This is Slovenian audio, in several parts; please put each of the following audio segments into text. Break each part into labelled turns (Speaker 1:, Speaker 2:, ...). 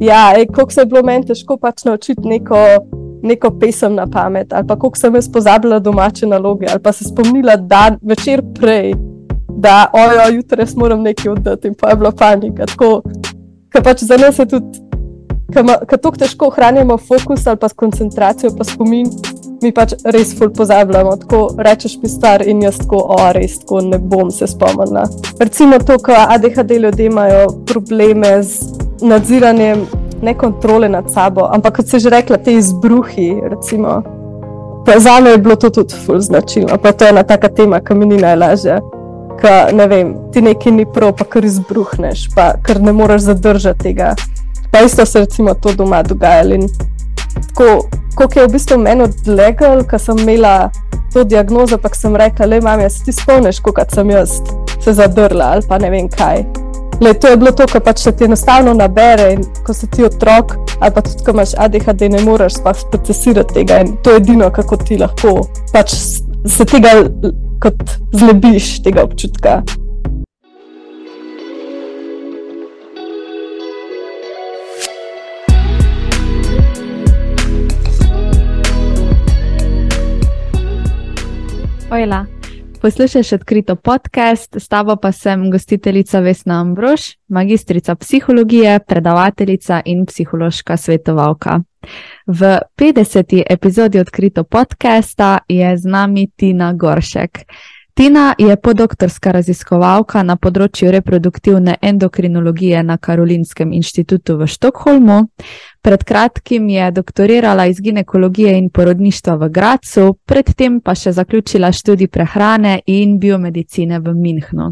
Speaker 1: ja, kako se je bilo meni težko pač naučiti neko, neko pesem na pamet, ali pa kako sem jaz pozabila domače naloge, ali pa se spomnila dan večer prej, da ojo, jutri jaz moram nekaj oddati in pa je bila panika. Tako, ker pač za nas je tudi, ker tako težko ohranjamo fokus ali pa koncentracijo, pa spomin. Mi pač res ful pozabljamo, tako rečeš mi star in jaz tako, o, res tako ne bom se spomnila. Recimo to, ko ADHD ljudje imajo probleme z nadziranjem, ne kontrole nad sabo, ampak kot se že rekla, te izbruhi. Recimo, za me je bilo to tudi ful značilno, pa to je ena taka tema, ki mi ni najlažja. Ka, ne vem, ti nekaj ni prav, pa kar izbruhneš, pa kar ne moreš zadržati tega. Pa isto se recimo to doma dogajalo. Tako, kot je v bistvu meni odlegal, ko sem imela to diagnozo, pa sem rekla, le mami, se ti spomniš, kot sem jaz se zadrla ali pa ne vem kaj. Le, to je bilo to, kar pač se ti enostavno nabere ko si ti otrok, ali pa tudi, ko imaš ADHD, ne moreš sploh procesirati tega in to je edino, kako ti lahko pač se tega kot zlebiš, tega občutka.
Speaker 2: Ojla. Poslušaj odkrito podcast, s tabo pa sem gostiteljica Vesna Ambrož, magistrica psihologije, predavateljica in psihološka svetovalka. V 50. epizodi odkrito podcasta je z nami Tina Goršek. Tina je podoktorska raziskovalka na področju reproduktivne endokrinologije na Karolinskem inštitutu v Štokholmu. Pred kratkim je doktorirala iz ginekologije in porodništva v Gracu, predtem pa še zaključila študij prehrane in biomedicine v Münchnu.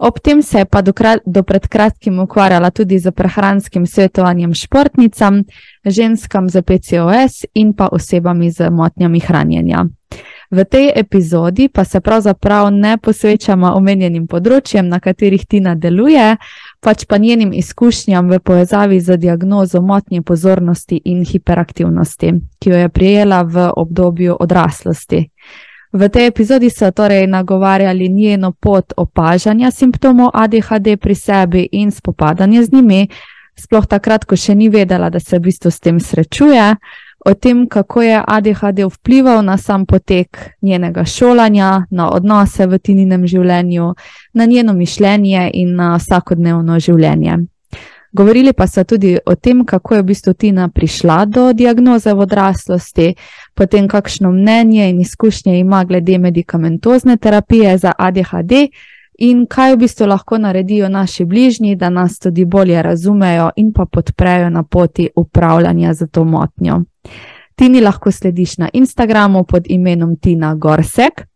Speaker 2: Ob tem se je pa do, do pred kratkim ukvarjala tudi z prehranskim svetovanjem športnicam, ženskam z PCOS in pa osebami z motnjami hranjenja. V tej epizodi pa se pravzaprav ne posvečamo omenjenim področjem, na katerih Tina deluje, pač pa njenim izkušnjam v povezavi z diagnozo motnje pozornosti in hiperaktivnosti, ki jo je prijela v obdobju odraslosti. V tej epizodi so torej nagovarjali njeno pot opažanja simptomov ADHD pri sebi in spopadanje z njimi, sploh takrat, ko še ni vedela, da se v bistvu s tem srečuje o tem, kako je ADHD vplival na sam potek njenega šolanja, na odnose v tininem življenju, na njeno mišljenje in na vsakodnevno življenje. Govorili pa so tudi o tem, kako je v bistvu Tina prišla do diagnoze v odraslosti, potem kakšno mnenje in izkušnje ima glede medicamentozne terapije za ADHD in kaj v bistvu lahko naredijo naši bližnji, da nas tudi bolje razumejo in pa podprejo na poti upravljanja z to motnjo. Tini lahko slediš na Instagramu pod imenom Tina Gorsek.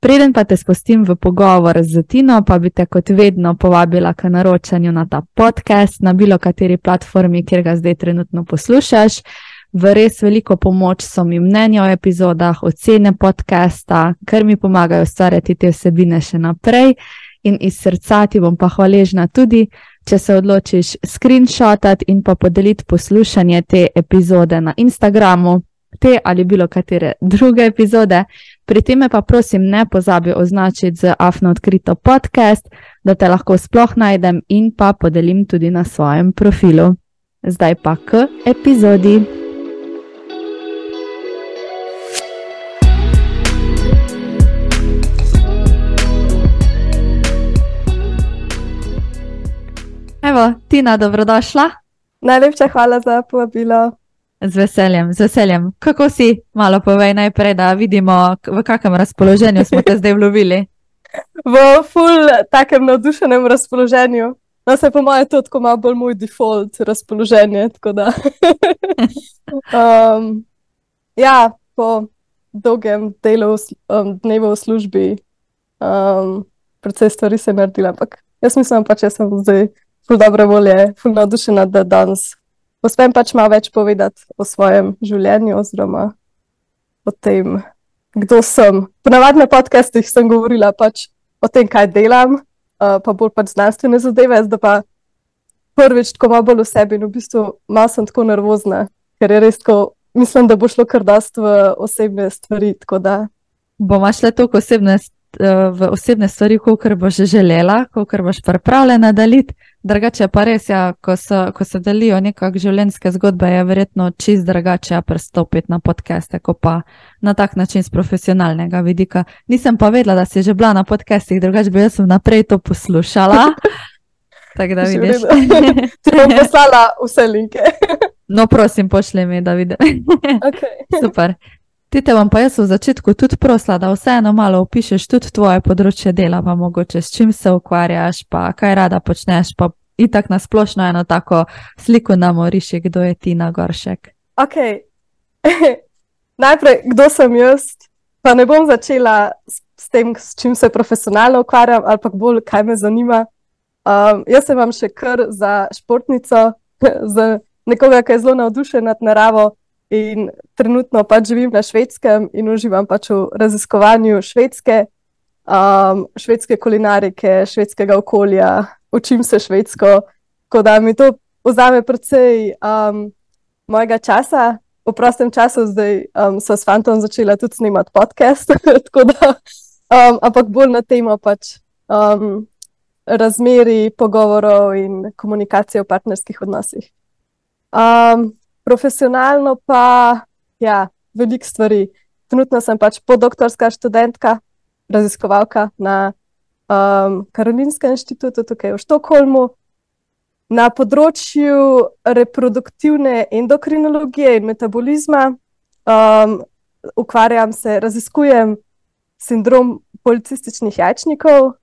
Speaker 2: Preden pa te spustim v pogovor z Tino, pa bi te kot vedno povabila k naročanju na ta podcast na bilo kateri platformi, kjer ga zdaj trenutno poslušaš. V res veliko pomoč so mi mnenja o epizodah, ocene podcasta, ker mi pomagajo ustvarjati te vsebine še naprej. In iz srca ti bom pa hvaležna tudi, če se odločiš screenshotati in pa podeliti poslušanje te epizode na Instagramu, te ali bilo katere druge epizode. Pri tem pa prosim, ne pozabi označiti z afno odkrito podcast, da te lahko sploh najdem in pa podelim tudi na svojem profilu. Zdaj pa k epizodi. Evo, Tina, dobrodošla.
Speaker 1: Najlepša hvala za povabilo.
Speaker 2: Z veseljem, z veseljem. Kako si, malo povej najprej, da vidimo, v kakšnem razpoloženju smo te zdaj vlovili.
Speaker 1: V ful, takem navdušenem razpoloženju. No, se po mojem, to je tako malo bolj moj default razpoloženje. um, ja, po dolgem delu, um, dnevu v službi, um, precej stvari se je naredila, ampak jaz mislim, pa če sem zdaj ful dobre volje, ful navdušena, da danes uspem pač malo več povedati o svojem življenju oziroma o tem, kdo sem. Ponavadi na podcastih sem govorila pač o tem, kaj delam, uh, pa bolj pač znanstvene zadeve, zdaj pa prvič tako malo bolj v sebi in v bistvu malo sem tako nervozna, ker je res tako, mislim, da bo šlo kar dost v osebne stvari, tako da.
Speaker 2: Bomo šli tako osebne v osebne stvari, kot boš želela, kot boš pripravljena deliti. Drugače pa res, ja, ko, so, ko se delijo nekakšne življenjske zgodbe, je verjetno čist drugače pristopiti na podcaste, kot pa na tak način z profesionalnega vidika. Nisem pa vedela, da si že bila na podcastih, drugače bi jaz naprej to poslušala. Tako da vidiš.
Speaker 1: Ti bom poslala vse linke.
Speaker 2: no, prosim, pošlji mi, da vidim.
Speaker 1: okay.
Speaker 2: Super. Ti te bom pa jaz v začetku tudi prosila, da vseeno malo opišeš tudi tvoje področje dela, pa mogoče s čim se ukvarjaš, pa kaj rada počneš, pa in tako nasplošno eno tako sliko nam oriši, kdo je ti na goršek.
Speaker 1: Ok. Najprej, kdo sem jaz, pa ne bom začela s, s tem, s čim se profesionalno ukvarjam, pa bolj, kaj me zanima. Um, jaz sem vam še kar za športnico, za nekoga, ki je zelo navdušen nad naravo in trenutno pač živim na švedskem in uživam pač v raziskovanju švedske, um, švedske kulinarike, švedskega okolja, učim se švedsko. Tako da mi to vzame precej um, mojega časa. V prostem času zdaj um, so s fantom začela tudi snemati podcast, da, um, ampak bolj na temo pač. Um, razmeri, pogovorov in komunikacije v partnerskih odnosih. Um, profesionalno pa, ja, veliko stvari. Trenutno sem pač podoktorska študentka, raziskovalka na um, Karolinskem inštitutu tukaj v Štokholmu. Na področju reproduktivne endokrinologije in metabolizma um, ukvarjam se, raziskujem sindrom policističnih jajčnikov,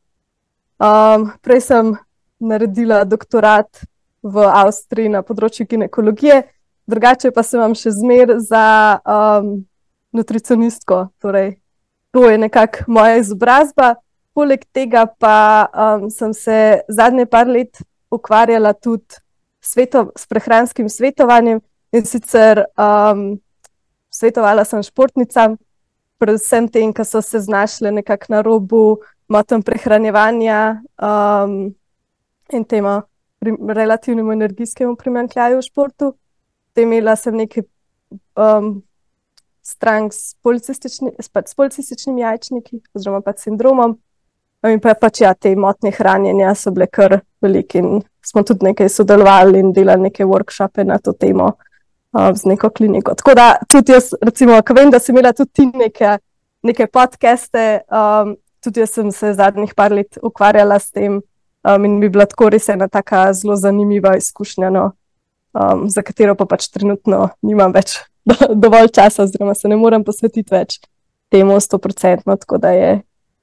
Speaker 1: Um, prej sem naredila doktorat v Avstriji na področju ginekologije, drugače pa sem vam še zmer za um, nutricionistko. Torej, to je nekako moja izobrazba. Poleg tega pa um, sem se zadnje par let ukvarjala tudi sveto, s prehranskim svetovanjem in sicer um, svetovala sem športnicam, predvsem tem, ki so se znašle nekako na robu motem prehranjevanja um, in temu relativnemu energijskemu primankljaju v športu. Imela sem nekaj um, strank s, policistični, s policističnimi jajčniki, oziroma pa sindromom. In pa pač ja, te motnje hranjenja so bile kar velike, in smo tudi nekaj sodelovali in delali neke workshope na to temo uh, z neko kliniko. Tako da tudi jaz, recimo, ko vem, da si imela tudi ti neke, neke podcaste, um, tudi jaz sem se zadnjih par let ukvarjala s tem um, in bi bila tako res ena tako zelo zanimiva izkušnja, no, um, za katero pa pač trenutno nimam več do, dovolj časa, oziroma se ne morem posvetiti več temu 100%, tako da je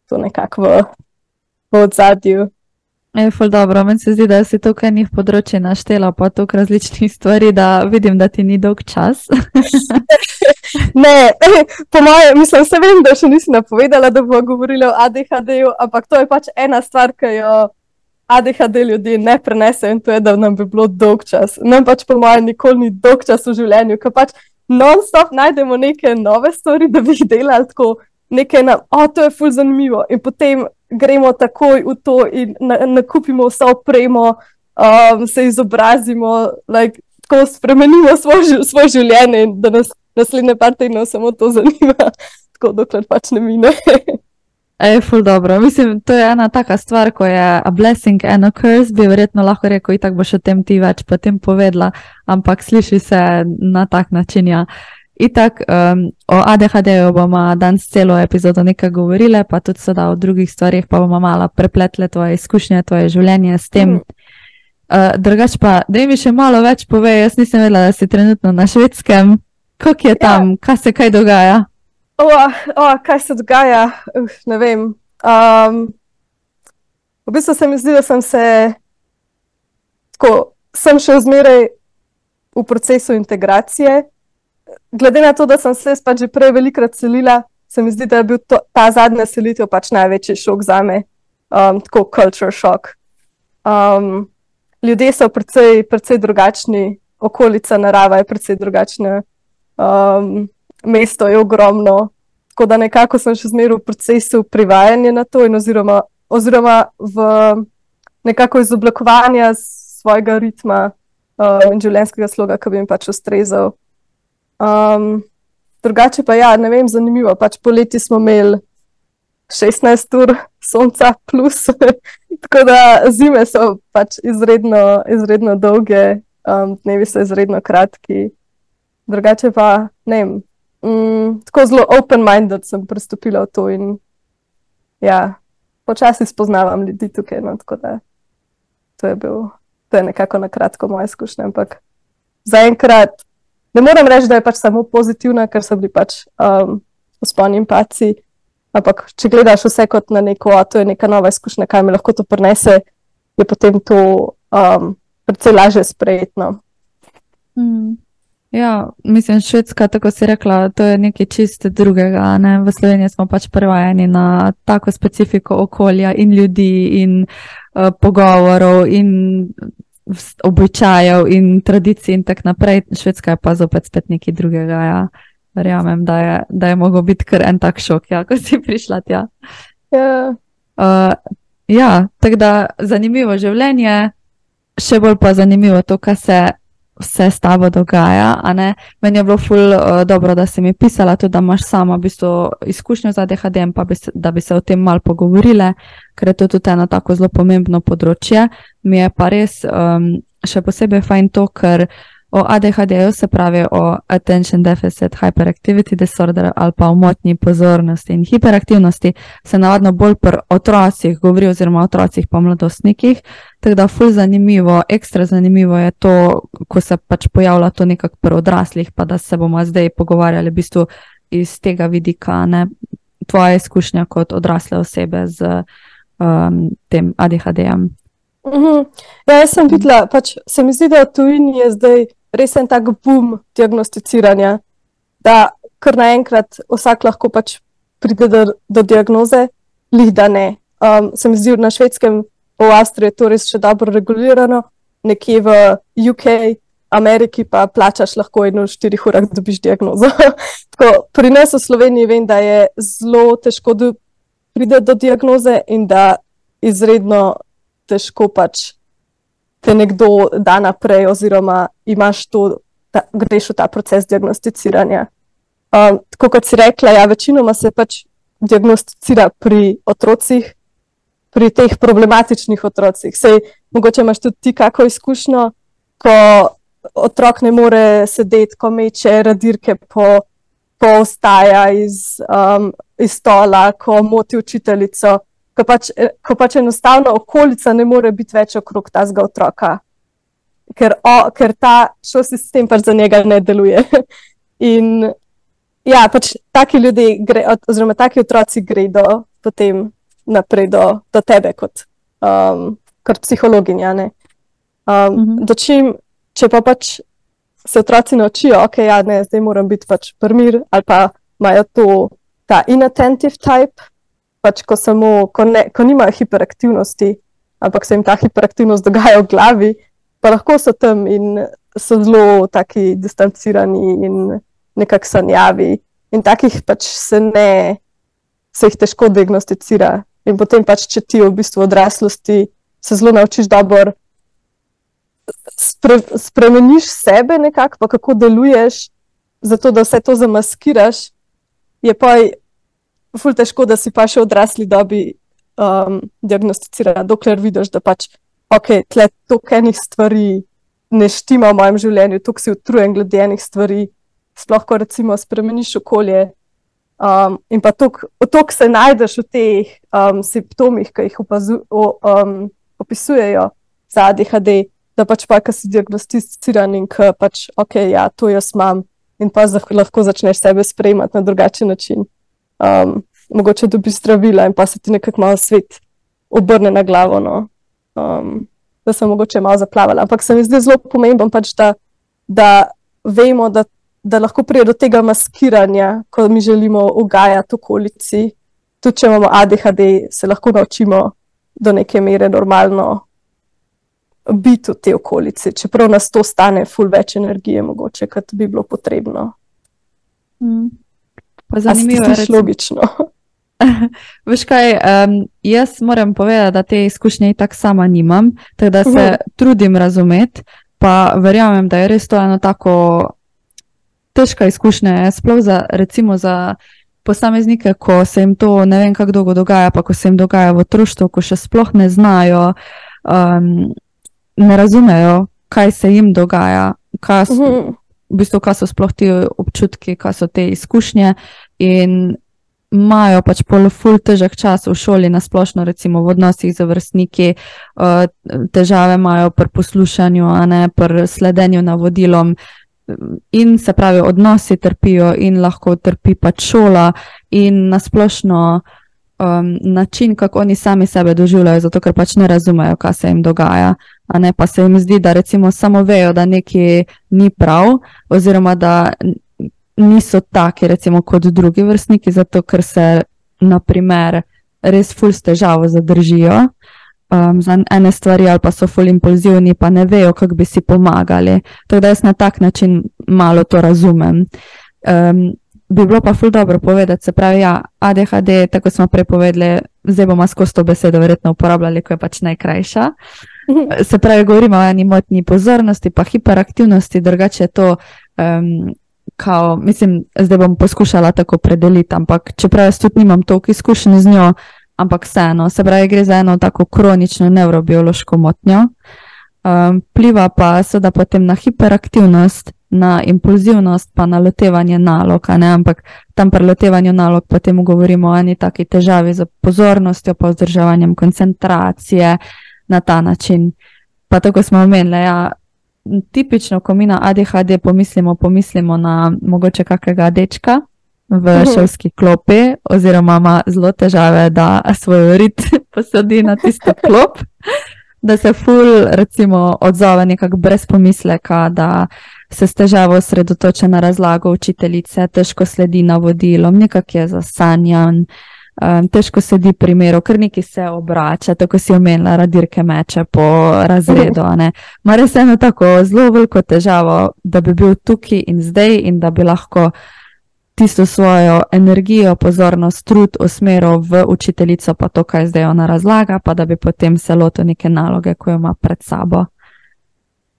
Speaker 1: to nekako v, v odzadju.
Speaker 2: Je ful dobro, meni se zdi, da si tukaj njih področje naštela, pa tukaj različnih stvari, da vidim, da ti ni dolg čas.
Speaker 1: ne, po mojem, mislim, se vem, da še nisi napovedala, da bomo govorili o ADHD-ju, ampak to je pač ena stvar, ki jo ADHD ljudje ne prenesejo in to je, da nam bi bilo dolg čas. Nam pač po mojem nikoli ni dolg čas v življenju, ker pač non-stop najdemo neke nove stvari, da bi jih delali tako, nekaj nam, o, to je ful zanimivo in potem gremo takoj v to in nakupimo na vso opremo, um, se izobrazimo, like, tako spremenimo svoje svoj življenje in da nas naslednje par tednov samo to zanima, tako dokler pač ne mine.
Speaker 2: Je ful dobro. Mislim, to je ena taka stvar, ko je a blessing and a curse, bi verjetno lahko rekel, in tako boš o tem ti več potem povedala, ampak sliši se na tak način. Ja. Itak um, o ADHD-ju bomo danes celo epizodo nekaj govorili, pa tudi sedaj o drugih stvarih, pa bomo malo prepletli tvoje izkušnje, tvoje življenje s tem. Mm. Uh, drugač pa, da mi še malo več pove, jaz nisem vedela, da si trenutno na švedskem. Kako je tam, ja. kaj se kaj dogaja?
Speaker 1: O, o, kaj se dogaja? Uh, ne vem. Um, v bistvu se mi zdi, da sem se tako, sem še zmeraj v procesu integracije glede na to, da sem se pač že prej velikokrat selila, se mi zdi, da je bil to, ta zadnja selitev pač največji šok za me, um, tako culture shock. Um, ljudje so precej, precej drugačni, okolica narava je precej drugačna, um, mesto je ogromno. Tako da nekako sem še zmeraj v procesu privajanja na to, oziroma, oziroma v nekako izoblikovanja svojega ritma um, in življenjskega sloga, ki bi jim pač ustrezal. Um, drugače pa ja, ne vem, zanimivo. Pač poleti smo imeli 16 ur sonca plus. Tako da zime so pač izredno, izredno dolge, um, dnevi so izredno kratki. Drugače pa ne vem. Mm, tako zelo open-minded sem pristopila v to in ja, počasi spoznavam ljudi tukaj. No, da to je, bil, to je nekako na kratko moja izkušnja. Ampak zaenkrat ne morem reči, da je pač samo pozitivna, ker so bili pač um, usponi in paci. Ampak, če gledaš vse kot na neko, a to je neka nova izkušnja, kaj mi lahko to prinese, je potem to um, precej lažje sprejetno.
Speaker 2: Mm. Ja, mislim, švedska, tako si rekla, to je nekaj čist drugega. Ne? V Sloveniji smo pač prevajeni na tako specifiko okolja in ljudi in uh, pogovorov in običajev in tradicij in tako naprej. Švedska je pa zopet spet nekaj drugega. Ja verjamem, da je, da je mogel biti kar en tak šok, ja, ko si prišla tja.
Speaker 1: Ja,
Speaker 2: uh, ja tako da zanimivo življenje, še bolj pa zanimivo to, kar se vse s tabo dogaja. Meni je bilo ful uh, dobro, da si mi pisala tudi, da imaš sama v bistvu izkušnjo za DHD, pa bi se, da bi se o tem mal pogovorile, ker je to tudi eno tako zelo pomembno področje. Mi je pa res um, še posebej fajn to, ker. O ADHD-ju se pravi o Attention Deficit Hyperactivity Disorder ali pa o motnji pozornosti in hiperaktivnosti, se navadno bolj pri otrocih govori, oziroma otrocih pa mladostnikih. Tako da, ful zanimivo, ekstra zanimivo je to, ko se pač pojavlja to nekako pri odraslih, pa da se bomo zdaj pogovarjali v bistvu iz tega vidika, ne tvoja izkušnja kot odrasle osebe z um, tem ADHD-jem.
Speaker 1: Mhm. Ja, jaz sem videla, pač se mi zdi, da tujini je zdaj res en tak boom diagnosticiranja, da kar naenkrat vsak lahko pač pride do, do diagnoze, lih da ne. Um, se mi zdi, na švedskem, v Avstriji je to res še dobro regulirano, nekje v UK, Ameriki pa plačaš lahko in v štirih urah dobiš diagnozo. Tako, pri nas v Sloveniji vem, da je zelo težko priti do diagnoze in da izredno težko pač te nekdo da naprej, oziroma imaš to, da greš v ta proces diagnosticiranja. Um, tako kot si rekla, ja, večinoma se pač diagnosticira pri otrocih, pri teh problematičnih otrocih. Sej, mogoče imaš tudi ti kako izkušnjo, ko otrok ne more sedeti, ko meče radirke po. Ko ostaja iz, um, iz stola, ko moti učiteljico, ko pač, eh, ko pač enostavno okolica ne more biti več okrog tega otroka, ker, o, ker ta šolski sistem pač za njega ne deluje. In ja, pač taki ljudje, gre, oziroma taki otroci gredo potem naprej do, do tebe kot, um, kot psihologinja. Um, mhm. dočim, če pa pač se otroci naučijo, ok, ja, ne, zdaj moram biti pač primir ali pa imajo to. Ta inattentive type, pač, ko, samo, ko, ne, ko nimajo hiperaktivnosti, ampak se jim ta hiperaktivnost dogaja v glavi, pa lahko so tam in so zelo taki distancirani in nekako sanjavi. In takih pač se ne, se jih težko diagnosticira. In potem pač, če ti v bistvu odraslosti se zelo naučiš dobro. Spre, spremeniš sebe, nekako, pa kako deluješ, zato da vse to zamaskiraš, je pa ful težko, da si pa še odrasli dobi um, diagnosticirala, dokler vidiš, da pač ok, tle toliko enih stvari ne štima v mojem življenju, toliko si utrujen glede enih stvari, sploh ko recimo spremeniš okolje. Um, in pa toliko se najdeš v teh um, simptomih, ki jih opazu, o, um, opisujejo za ADHD, da pač pa, ki si diagnosticiran in ki pač, ok, ja, to jaz imam, in pa lahko začneš sebe sprejemati na drugačen način um, mogoče dobi zdravila in pa se ti nekako malo svet obrne na glavo. No. Um, da sem mogoče malo zaplavala. Ampak se mi zdi zelo pomembno, pač, da, da vemo, da, da lahko pride do tega maskiranja, ko mi želimo ugajati okolici. Tudi če imamo ADHD, se lahko naučimo do neke mere normalno biti v tej okolici, čeprav nas to stane ful več energije, mogoče, kot bi bilo potrebno.
Speaker 2: Mm. Zanimivo je,
Speaker 1: da je logično.
Speaker 2: Veš kaj, um, jaz moram povedati, da te izkušnje tako sama nimam, tako da se uh mhm. -huh. trudim razumeti, pa verjamem, da je res to eno tako težka izkušnja, sploh za, recimo za posameznike, ko se jim to ne vem, kako dolgo dogaja, pa ko se jim dogaja v otroštvu, ko še sploh ne znajo, um, ne razumejo, kaj se jim dogaja, kaj. V bistvu, kaj so sploh ti občutki, kaj so te izkušnje. In imajo pač pol ful težek čas v šoli, nasplošno, recimo v odnosih z vrstniki, uh, težave imajo pri poslušanju, a ne pri sledenju navodilom. In se pravi, odnosi trpijo, in lahko trpi pač šola, in nasplošno um, način, kako oni sami sebe doživljajo, zato ker pač ne razumejo, kaj se jim dogaja. Ne pa se jim zdi, da samo vejo, da nekaj ni prav, oziroma da niso taki, recimo, kot drugi vrstniki, zato ker se, naprimer, res ful s težavo zadržijo um, za ene stvari, ali pa so ful impulzivni, pa ne vejo, kako bi si pomagali. Tako da jaz na tak način malo to razumem. Um, bi bilo pa ful dobro povedati, se pravi, ja, ADHD, tako smo prej povedali, zdaj bomo skozi to besedo verjetno uporabljali, ko je pač najkrajša. Se pravi, govorimo o eni motnji pozornosti, pa hiperaktivnosti, drugače je to. Um, Kao, mislim, zdaj bom poskušala tako predeliti, ampak čeprav jaz tudi nimam toliko izkušenj z njo, ampak vseeno, se pravi, gre za eno tako kronično nevrobiološko motnjo. Um, pliva pa seveda potem na hiperaktivnost, na impulzivnost, pa na lotevanje nalog, ampak tam pri lotevanju nalog potem govorimo o eni taki težavi z pozornostjo, pa vzdrževanjem koncentracije na ta način. Pa tako smo omenili, ja, tipično, ko mi na ADHD pomislimo, pomislimo na mogoče kakega dečka v
Speaker 1: Mhm.
Speaker 2: šolski klopi, oziroma ima zelo težave, da svoj rit posadi na tisto klop, da se ful, recimo, odzove nekako brez pomisleka, da se s težavo osredotoča na razlago učiteljice, težko sledi navodilom, nekako je zasanjan. Um, težko sedi primeru, ker neki se obrača, tako si omenila, radirke meče po razredu. a ne. Ma res eno tako zelo veliko težavo, da bi bil tukaj in zdaj in da bi lahko tisto svojo energijo, pozornost, trud usmeril v učiteljico, pa to, kaj zdaj ona razlaga, pa da bi potem se lotil neke naloge, ko jo ima pred sabo.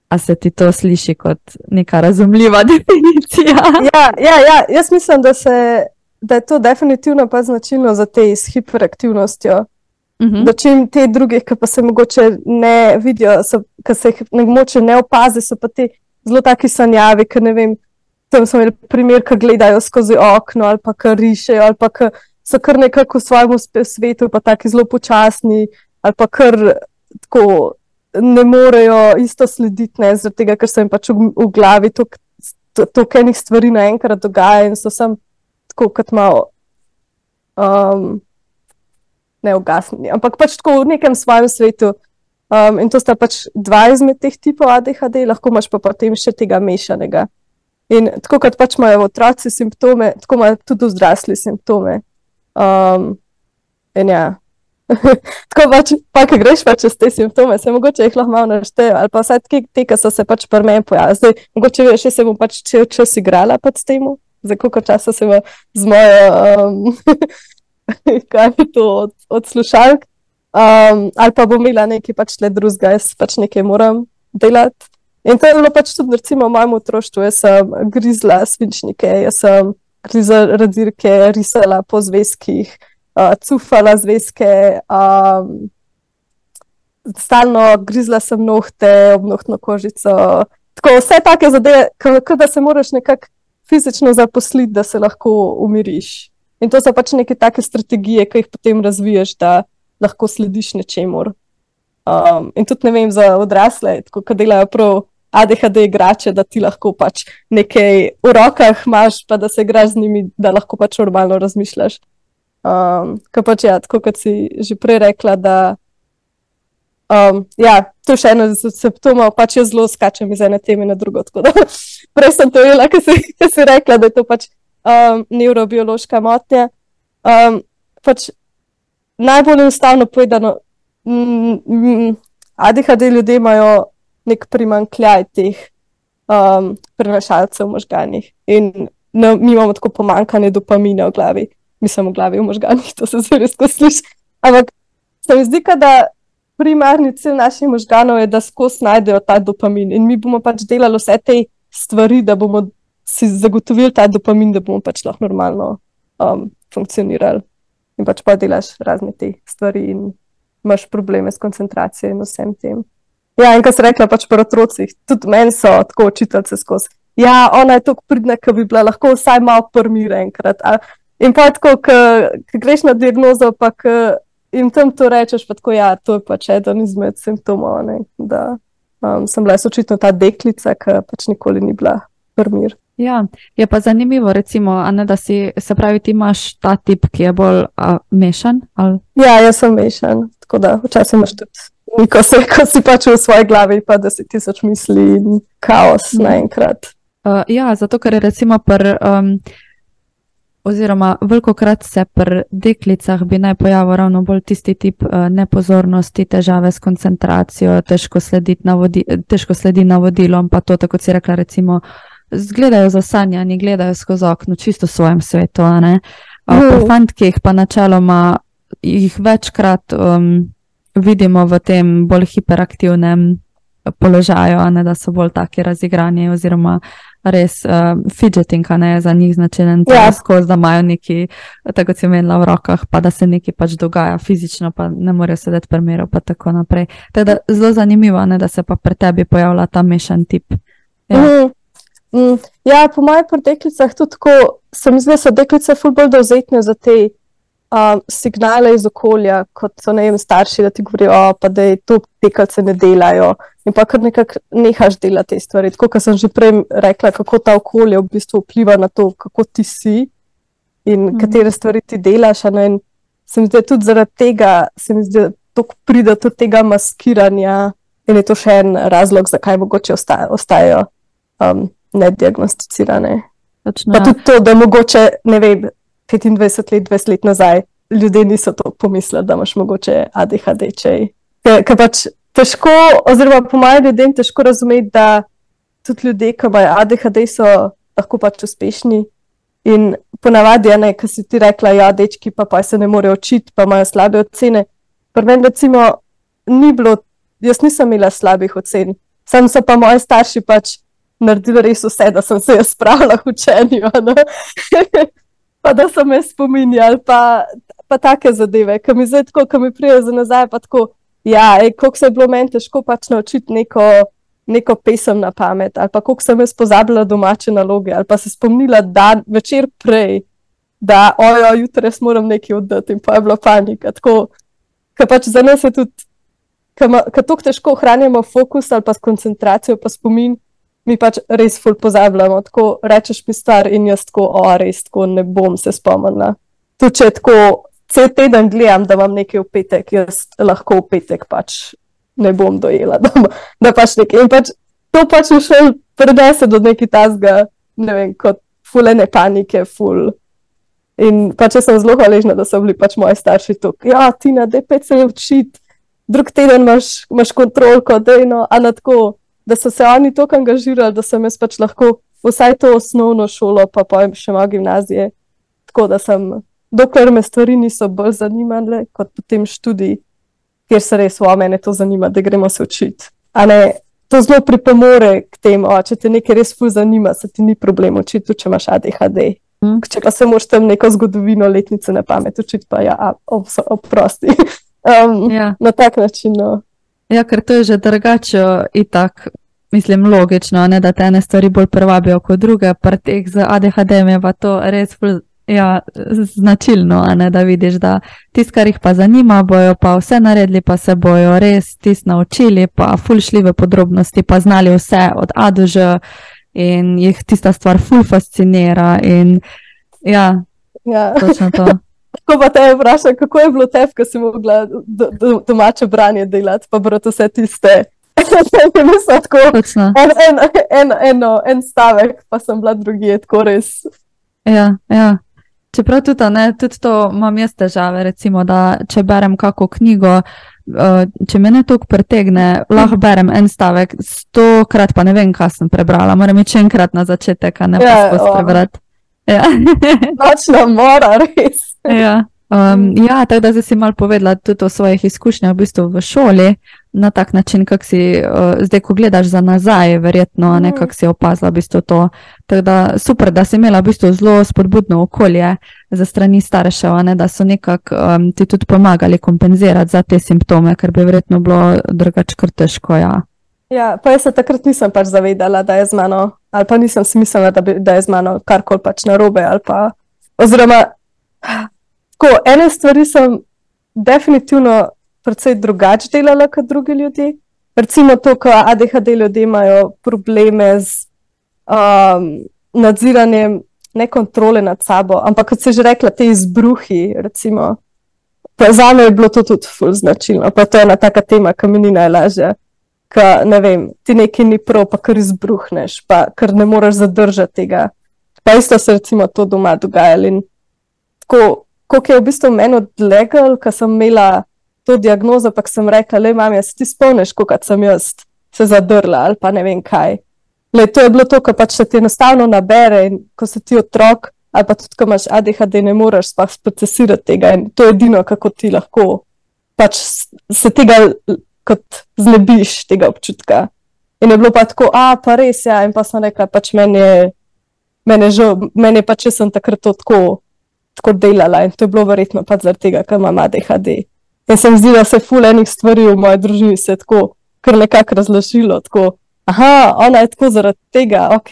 Speaker 2: A se ti to sliši kot neka razumljiva definicija?
Speaker 1: Ja, ja, ja, jaz mislim, da, se, da je to definitivno pa značilno za te s hiperaktivnostjo.
Speaker 2: Mhm.
Speaker 1: Da čim te druge, ki pa se mogoče ne vidijo, so, ki se jih mogoče ne opazi, so pa ti zelo taki sanjavi, ki ne vem. Tam smo imeli primer, ki gledajo skozi okno ali pa ki rišejo ali pa ki so kar nekako v svojem svetu, pa taki zelo počasni ali pa kar tako ne morejo isto slediti, ne, zaradi tega, ker se jim pač v, v glavi toliko enih stvari naenkrat dogaja in so sam tako kot malo um, ne ugasnjeni, ampak pač tako v nekem svojem svetu. Um, in to sta pač dva izmed teh tipov ADHD, lahko imaš pa potem še tega mešanega. In tako kot pač imajo otroci simptome, tako imajo tudi odrasli simptome. Um, in ja. tako pač, pa, ki greš pa čez te simptome, se mogoče jih lahko malo našteje, ali pa vsaj te, ki so se pač pri meni pojavili. Zdaj, mogoče veš, se bom pač čel čas igrala pač s tem, za koliko časa se bo z mojo, um, kaj je to, od, od slušalk. Um, ali pa bom imela nekaj pač le drugega, jaz pač nekaj moram delati. In to je bilo pač tudi, recimo, v mojem otroštvu. Jaz sem grizla svinčnike, jaz sem grizla radirke, risala po zvezkih, uh, cufala zvezke, um, stalno grizla sem nohte, obnohtno kožico. Tako vse take zadeve, kot da se moraš nekako fizično zaposliti, da se lahko umiriš. In to so pač neke take strategije, ki jih potem razviješ, da lahko slediš nečemur. Um, in tudi ne vem za odrasle, tako da delajo prav ADHD igrače, da ti lahko pač nekaj v rokah imaš, pa da se igraš z njimi, da lahko pač normalno razmišljaš. Um, Kaj pač ja, tako kot si že prej rekla, da um, ja, to je še eno od simptomov, pač jaz zelo skačem iz ene teme na drugo. Prej sem to jela, ker si, ker si rekla, da je to pač um, nevrobiološka motnja. Um, pač najbolj enostavno povedano, mm, mm, ADHD ljudje imajo nek primankljaj teh um, prenašalcev v možganjih. In no, mi imamo tako pomankanje dopamina v glavi, mislim v glavi, v možganjih, to se zelo res sliši. Ampak se mi zdi, da primarni cilj naših možganov je, da skozi najdejo ta dopamin. In mi bomo pač delali vse te stvari, da bomo si zagotovili ta dopamin, da bomo pač lahko normalno um, funkcionirali. In pač pa delaš razne te stvari in imaš probleme s koncentracijo in vsem tem. Ja, in kar si rekla, pač pri otrocih, tudi meni so tako učiteljice skozi. Ja, ona je tako pridna, da bi bila lahko vsaj malo prmira enkrat. A, in pa tako, ko greš na diagnozo, pa jim tam to rečeš, pa tako, ja, to je pač eden izmed simptomov. Ne, da um, sem bila očitno ta deklica, ki pač nikoli ni bila prmir.
Speaker 2: Ja, je pa zanimivo, recimo, ne, da si, se pravi, ti imaš ta tip, ki je bolj a, mešan. Ali?
Speaker 1: Ja, jaz sem mešan, tako da včasih imaš tudi neko se, ko si pač v svoji glavi, pa da si tisoč misli in kaos mm. naenkrat.
Speaker 2: Uh, ja, zato ker je recimo pri, um, oziroma veliko krat se pri deklicah bi naj pojavil ravno bolj tisti tip uh, nepozornosti, težave s koncentracijo, težko sledi, navodi, težko sledi navodilom, pa to, tako si rekla, recimo gledajo zasanjani, gledajo skozi okno, čisto v svojem svetu. Uh, pri fantkih pa načeloma jih večkrat um, vidimo v tem bolj hiperaktivnem položaju, ne, da so bolj taki razigrani oziroma res uh, fidgeting, ne za njih značilen, ja. skozi, da imajo neki, tako si menila v rokah, pa da se nekaj pač dogaja fizično, pa ne morejo sedeti primerov, pa tako naprej. Teda zelo zanimivo, ne, da se pa pri tebi pojavlja ta mešan tip. Ja.
Speaker 1: Mm. Mm, ja, po mojih deklicah tudi tako, se mi zdi, da so deklice ful bolj dovzetne za te um, signale iz okolja, kot so ne vem, starši, da ti govorijo, pa da je to tekalce ne delajo in pa kar nekako nehaš delati te stvari. Tako, kot sem že prej rekla, kako ta okolje v bistvu vpliva na to, kako ti si in mm. katere stvari ti delaš. In se mi zdi, tudi zaradi tega, se mi zdi, da pride do tega maskiranja in je to še en razlog, zakaj mogoče ostajajo. ostajajo um, nediagnosticirane. Točno. Pa tudi to, da mogoče, ne vem, 25 let, 20 let nazaj ljudje niso to pomislili, da imaš mogoče ADHD. Ker pač težko, oziroma po mojem ljudem težko razumeti, da tudi ljudje, ki imajo ADHD, so lahko pač uspešni. In ponavadi je nekaj, kar si ti rekla, ja, dečki pa, pa se ne morejo učiti, pa imajo slabe ocene. Prvem, recimo, ni bilo, jaz nisem imela slabih ocen, sam so pa moji starši pač naredili res vse, da sem se jaz spravila v učenju. pa da so me spominjali, pa, pa take zadeve, ki mi zdaj tako, ki mi prijejo za nazaj. Tako, ja, kako se je bilo meni težko pač naučiti neko, neko pesem na pamet, ali pa kako sem jaz pozabila domače naloge, ali pa se spomnila dan večer prej. Da, ojo, jutri moram nekaj oddati, in pa je bila panika. Tako, pač za nas je tudi, ker tako težko ohranjamo fokus ali pa koncentracijo, pa spomin, mi pač res ful pozabljamo. Tako rečeš mi star in jaz tako, o, res tako ne bom se spomnila. Tudi če tako cel teden gledam, da imam nekaj v petek, jaz lahko v petek pač ne bom dojela, da, da pač nekaj. In pač to pač še prenese do nekaj tasga, ne vem, kot fulene panike, ful. In pač sem zelo hvaležna, da so bili pač moji starši tukaj. Ja, ti na DP se učiti, drug teden imaš, imaš kontrolko, da je no, a na tako da so se oni tako angažirali, da sem jaz pač lahko vsaj to osnovno šolo, pa pojem še malo gimnazije. Tako da sem, dokler me stvari niso bolj zanimale kot potem študij, kjer se res v meni to zanima, da gremo se učiti. To zelo pripomore k temu, če te nekaj res fuz zanima, se ti ni problem učiti, če imaš ADHD. Mm. Če pa se moraš tam neko zgodovino letnice na pamet učiti, pa ja, oprosti. um, ja. Na tak način. No.
Speaker 2: Ja, ker to je že drugače, itak, mislim, logično, ne, da te ene stvari bolj privabijo kot druge, pa teh z ADHD je pa to res ja, značilno, ne, da vidiš, da tisti, kar jih pa zanima, bojo pa vse naredili, pa se bojo res tisti naučili, pa fulšljive podrobnosti, pa znali vse od A do Ž in jih tista stvar ful fascinira. In, ja, ja. točno to.
Speaker 1: Ko pa te vprašam, kako je bilo tebi, ko si mogla do, do, domače branje delati, pa brati vse tiste. Tako, en, en, en, eno, en stavek, pa sem bila drugi, tako res.
Speaker 2: Ja, ja. Čeprav tudi, ne, tudi to imam jaz težave, recimo, da če berem kako knjigo, uh, če me ne toliko pretegne, lahko berem en stavek, stokrat pa ne vem, kaj sem prebrala, moram iti še enkrat na začetek, ne pa ja, skozi prebrati.
Speaker 1: Ja. Nočno mora, res.
Speaker 2: Ja. Um, ja, tako da si mal povedala tudi o svojih izkušnjah v, bistvu v šoli. Na tak način, kak si uh, zdaj, ko gledaš za nazaj, verjetno
Speaker 1: Mhm.
Speaker 2: nekako si opazila v bistvu to. Tako da super, da si imela v bistvu zelo spodbudno okolje za strani staršev, ne, da so nekako um, ti tudi pomagali kompenzirati za te simptome, ker bi verjetno bilo drugače kar težko. Ja.
Speaker 1: Ja, pa jaz se takrat nisem pač zavedala, da je z mano, ali pa nisem si mislila, da, bi, da je z mano karkoli pač narobe. Pa, oziroma, tako, ene stvari sem definitivno precej drugače delala kot drugi ljudje. Recimo to, ko ADHD ljudje imajo probleme z um, nadziranjem, ne kontrole nad sabo, ampak kot se že rekla, te izbruhi. Recimo, pa za me je bilo to tudi ful značilno, pa to je ena taka tema, ki mi ni najlažja ka, ne vem, ti nekaj ni prav, pa kar izbruhneš, pa kar ne moreš zadržati tega. Pa isto se recimo to doma dogajalo. In tako, koliko je v bistvu meni odlegal, ko sem imela to diagnozo, pa sem rekla, le mam, jaz ti spomniš, kako sem jaz se zadrla ali pa ne vem kaj. Le, to je bilo to, kar pač se ti enostavno nabere in ko si ti otrok, ali pa tudi, ko imaš ADHD, ne moreš sploh procesirati tega in to je edino, kako ti lahko pač se tega kot znebiš tega občutka. In je bilo pa tako, a pa res ja. in pa sem rekla, pač meni je, meni je žal, meni je pač, če sem takrat to tako, tako delala in to je bilo verjetno pač zaradi tega, ker imam ADHD. In sem zdi, da se ful enih stvari v moji družini se je tako kar nekako razložilo, tako, aha, ona je tako zaradi tega, ok,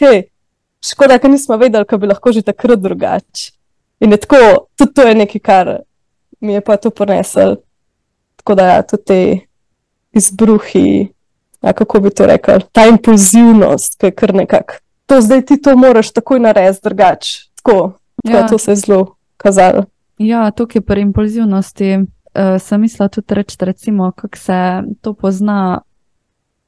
Speaker 1: škoda, ker nismo vedeli, kako bi lahko že takrat drugače. In je tako, tudi to je nekaj, kar mi je pa to ponesel. Tako da ja, tudi te izbruhi, ja, kako bi to rekel, ta impulzivnost, ki je kar nekako. To zdaj ti to moraš takoj narediti, drugače. Tako, tako
Speaker 2: Ja.
Speaker 1: ja. to se je zelo kazalo.
Speaker 2: Ja, tukaj pri impulzivnosti uh, sem mislila tudi reči, recimo, kako se to pozna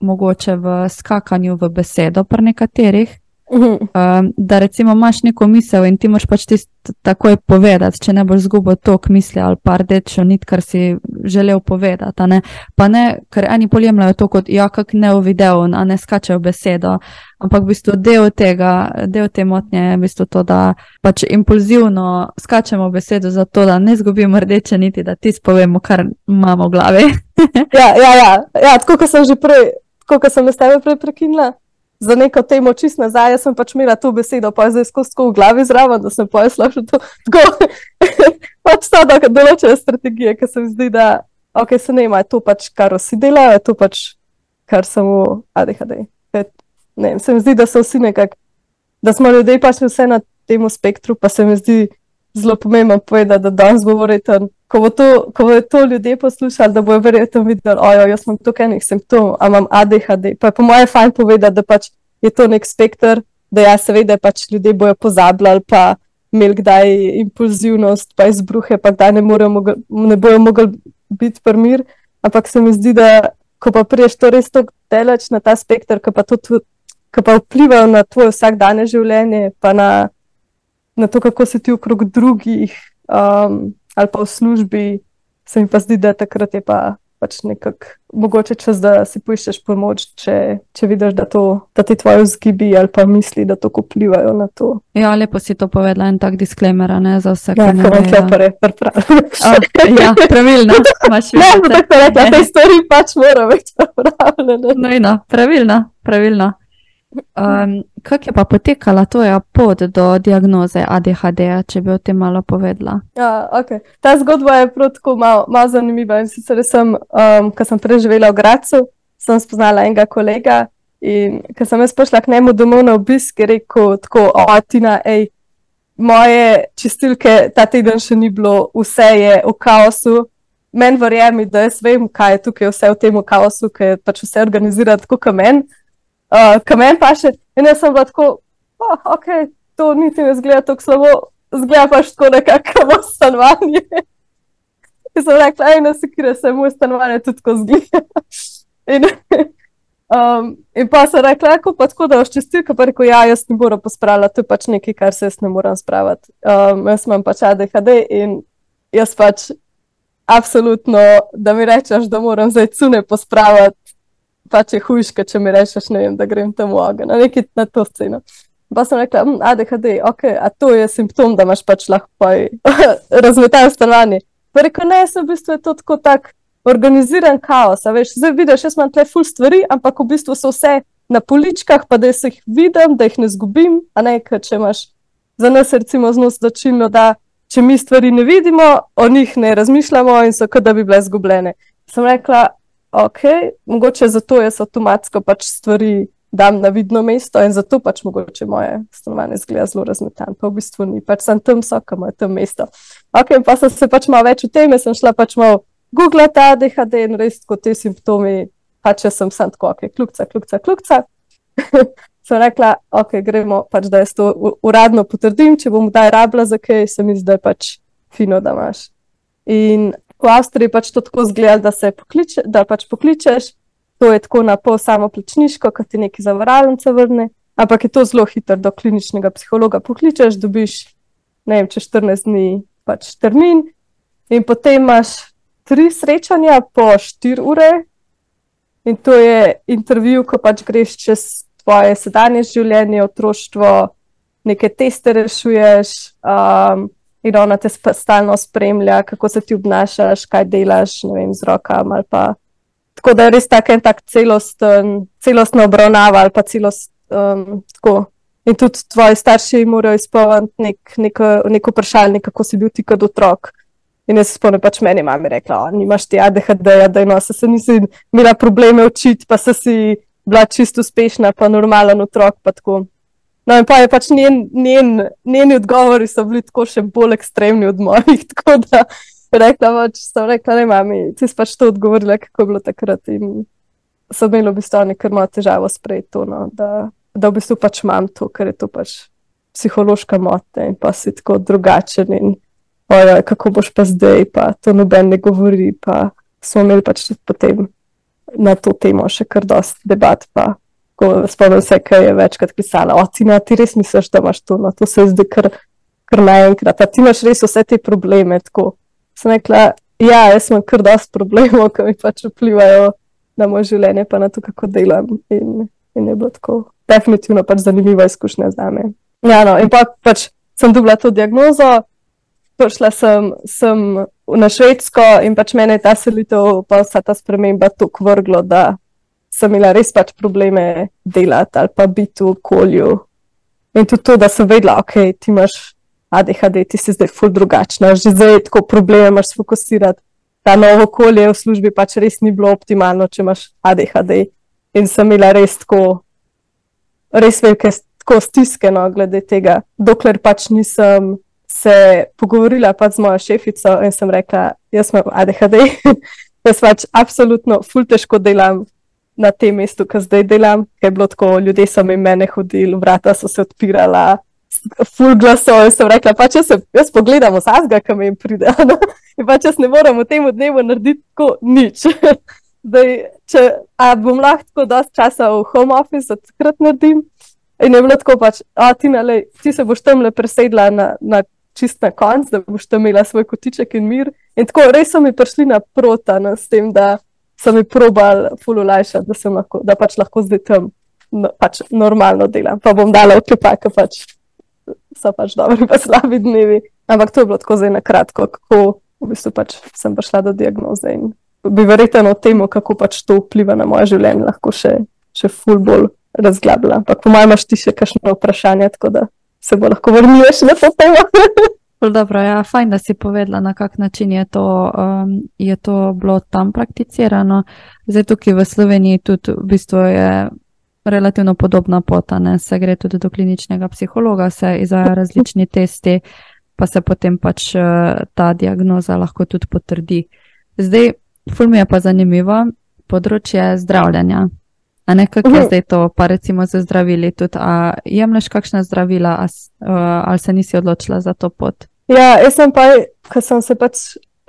Speaker 2: mogoče v skakanju v besedo pri nekaterih. Um, da recimo imaš neko misel in ti moraš pač tisto takoj povedati, če ne boš zgubil tok misli ali pa rdečo nit, kar si želel povedati. Ne? Pa ne, ker eni poljemljajo to kot, ja, kak ne v videu, a ne skačejo besedo. Ampak v bistvu del tega, del te motnje je v bistvu to, da pač impulzivno skačemo besedo, zato da ne zgubimo rdeče niti, da ti spovemo, kar imamo v glavi.
Speaker 1: Ja, ja, ja. ja tako kot sem že prej, tako kot sem s tebe prej prekinila. Za neko temo čist nazaj, jaz sem pač imela to besedo, pa je zdaj skozi v glavi zraven, da sem pojasnila še to. Tako, pač da določene strategije, ki se mi zdi, da ok, se ne ima, je to pač, kar vsi delajo, je to pač, kar samo ADHD. Ne se mi zdi, da so vsi nekako, da smo ljudje pač vse na tem spektru, pa se mi zdi zelo pomembno povedati, da danes bo verjetno, ko bo to, ko bo to ljudje poslušali, da bojo verjetno videli, ojo, jaz imam tukaj enih simptomov, a imam ADHD. Pa je po mojem fajn povedati, da pač je to nek spektr, da ja, seveda pač ljudje bojo pozabljali, pa imeli kdaj impulzivnost, pa izbruhe, pa kdaj ne, mogel, ne bojo mogli biti primir. Ampak se mi zdi, da ko pa priješ to res tako daleč na ta spektr, ki pa, tudi- ki pa vplivajo na tvoje vsakdanje življenje, pa na, na to, kako se ti okrog drugih um, ali pa v službi, se mi pa zdi, da takrat je pa pač nekako mogoče čas, da si poiščeš pomoč, če, če vidiš, da, to, da ti tvoje vzgibi ali pa misli, da to vplivajo na to.
Speaker 2: ja, lepo si to povedala, en tak disclaimer, ne za vse,
Speaker 1: Ja,
Speaker 2: ki ne
Speaker 1: vam
Speaker 2: vejo.
Speaker 1: klepare, pripravljam.
Speaker 2: Ja, pravilno,
Speaker 1: Ne, bo tako rekla, te stvari pač morajo biti pripravljene.
Speaker 2: No, in no, pravilno, pravilno. Um, kako je pa potekala tvoja pot do diagnoze ADHD, če bi o tem malo povedala?
Speaker 1: Ja, okay. Ta zgodba je prav tako malo, malo zanimiva. In sicer sem, um, ko sem preživela v Gracu, sem spoznala enega kolega. In ko sem jaz prišla k njemu domov na obisk, je rekel: tako, O, Tina, ej, moje čistilke ta teden še ni bilo, vse je v kaosu. Meni verjemi, da jaz vem, kaj je tukaj vse v tem kaosu, je pač vse organizira tako kot meni. Uh, kamen pa še, in jaz sem bila tako, oh, ok, to niti ne zgleda tako slabo, zgleda pač tako nekako stanovanje. In sem rekla, ej, ne se kire, se moj stanovanje tudi tako zgleda. In, um, in pa sem rekla, kako pa tako, da boš čistilka, pa rekel, ja, jaz ne morem pospravljati, to je pač nekaj, kar se jaz ne morem spraviti. Um, jaz imam pač ADHD in jaz pač absolutno, da mi rečeš, da moram zdaj cune pospraviti, pač je hujška, če mi rečeš, ne vem, da grem tam v ogen, na neki na to sceno. Pa sem rekla, "Mm, ADHD, ok, a to je simptom, da imaš pač lahko razmetano stanovanje. Pa rekel, ne, sem v bistvu to tako tak, organiziran kaos. Veš, zdaj vidiš, jaz imam tle ful stvari, ampak v bistvu so vse na poličkah, pa da jih vidim, da jih ne zgubim. Ne, če imaš za nas, recimo, zelo značilno, da če mi stvari ne vidimo, o njih ne razmišljamo in so kot da bi bile zgubljene. Sem rekla, ok, mogoče zato jaz avtomatsko pač stvari dam na vidno mesto in zato pač mogoče moje stanovanje zgleda zelo razmetano. Pa v bistvu ni, pač sem tam soka, moj tam mesto. Ok, pa sem se pač malo več v tem, sem šla pač malo Google ta DHD in res kot te simptomi, pač jaz sem sam tako, ok, kljukca, kljukca, kljukca. sem rekla, ok, gremo pač, da jaz to uradno potrdim, če bom daj rabla za kaj, se mi zdaj pač fino, da imaš. In v Avstriji pač to tako zgleda, da se pokliče, da pač pokličeš, to je tako na pol samo plačniško, kot ti neki zavaralnice vrne, ampak je to zelo hitro do kliničnega psihologa pokličeš, dobiš, ne vem, če 14 dni pač termin. In potem imaš tri srečanja po 4 ure. In to je intervju, ko pač greš čez tvoje sedanje življenje, otroštvo, neke teste rešuješ um, in ona te stalno spremlja, kako se ti obnašaš, kaj delaš, ne vem, z rokami ali pa. Tako da je res tak en tak celosten, celostna obravnava ali pa celost. Um, in tudi tvoji starši morajo izpolniti nek, neko, neko vprašanje, kako si bil ti kot otrok. In jaz se spomnim, pač meni mama rekla, da nimaš ti ADHD, da no, se nisi imela probleme učiti, pa si bila čisto uspešna, pa normalen otrok. Pa no, in pa je pač njen, njen, njeni odgovori so bili tako še bolj ekstremni od mojih. Tako da rekla, pač, sem rekla, ne, mami, ti si pač to odgovorila, kako je bilo takrat. In so imeli v bistvu nekaj malo težavo sprejeti to, no, da, da v bistvu pač imam to, ker je to pač psihološka motnja in pa si tako drugačen. In, Ojoj, kako boš pa zdaj, pa to noben ne govori. Pa smo imeli pač potem na to temo še kar dosti debat. Pa, spomnim se, kaj je večkrat pisala. O, ti, ti res misliš, da imaš to, no, to se zdi kar, kar naenkrat. Ti imaš res vse te probleme. Tako. Sem rekla, ja, jaz imam kar dosti problemov, ki mi pač vplivajo na moje življenje, pa na to, kako delam. In, in je bilo tako. Definitivno pač zanimiva izkušnja za me. Ja, no, in pa pač sem dobila to diagnozo. Prišla sem, sem na Švedsko in pač meni je ta selitev, pa vsa ta sprememba tako vrglo, da sem imela res pač probleme delati ali pa biti v okolju. In tudi to, da sem vedela, ok, ti imaš ADHD, ti si zdaj ful drugačna, že zdaj tako probleme imaš fokusirati. Ta novo okolje v službi pač res ni bilo optimalno, če imaš ADHD. In sem imela res tako, res velike stiske, no, glede tega, dokler pač nisem se pogovorila pa z mojo šefico in sem rekla, jaz imam ADHD, jaz pač absolutno ful težko delam na tem mestu, ki zdaj delam, ker je bilo tako, ljudje so mi mene hodili, vrata so se odpirala, ful glasov in sem rekla, pač jaz, se, jaz pogledam vsega, ki mi pride. No? In pač jaz ne morem v tem dnevu narediti tako nič. Zdaj, če bom lahko tako dosti časa v home office, odkrat naredim. In je bilo tako pač, a ti, nale, ti se boš tam le presedla na, na čist na konc, da boš tam imela svoj kotiček in mir. In tako res so mi prišli naprota no, s tem, da so mi probali fululajšati, da, lahko, da pač lahko zdaj tam no, pač normalno delam. Pa bom dala odklepa, ker pač so pač dobri, pa slabi dnevi. Ampak to je bilo tako zdaj na kratko, kako v bistvu pač sem prišla do diagnoze in bi verjetno o tem, kako pač to vpliva na moje življenje, lahko še, še ful bolj razglabila. Ampak po mojem imaš ti še kakšno vprašanje, tako da se bo lahko vrnil še na to temo.
Speaker 2: Dobro, ja, fajn, da si povedala, na kak način je to, um, je to bilo tam prakticirano. Zdaj tukaj v Sloveniji tudi v bistvu je relativno podobna pota, ne? se gre tudi do kliničnega psihologa, se izvaja različni testi, pa se potem pač uh, ta diagnoza lahko tudi potrdi. Zdaj, ful mi je pa zanimivo področje zdravljenja. A ne, kako je zdaj to, pa recimo za zdravili tudi, a jemliš kakšna zdravila, a, uh, ali se nisi odločila za to pot?
Speaker 1: Ja, jaz sem pa, ker sem se pač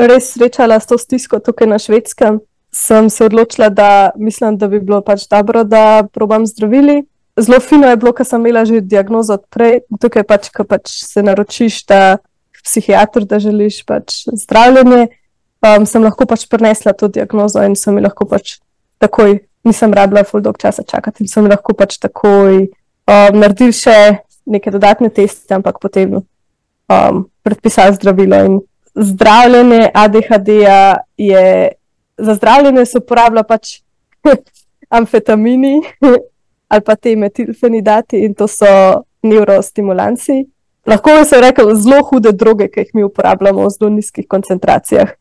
Speaker 1: res srečala s to stisko tukaj na švedskem, sem se odločila, da mislim, da bi bilo pač dobro, da probam zdravili. Zelo fino je bilo, ker sem imela že diagnozo odprej, tukaj pač, ko pač se naročiš, da psihiatr, da želiš pač zdravljenje, um, sem lahko pač prenesla to diagnozo in sem mi lahko pač takoj nisem rabila full dog časa čakati in sem lahko pač takoj um, naredil še neke dodatne teste, ampak potem um, predpisal zdravilo. In zdravljenje ADHD-ja je za zdravljenje se uporablja pač amfetamini ali pa te metilfenidati in to so neurostimulanci. Lahko bi se rekel zelo hude droge, ki jih mi uporabljamo v zelo nizkih koncentracijah.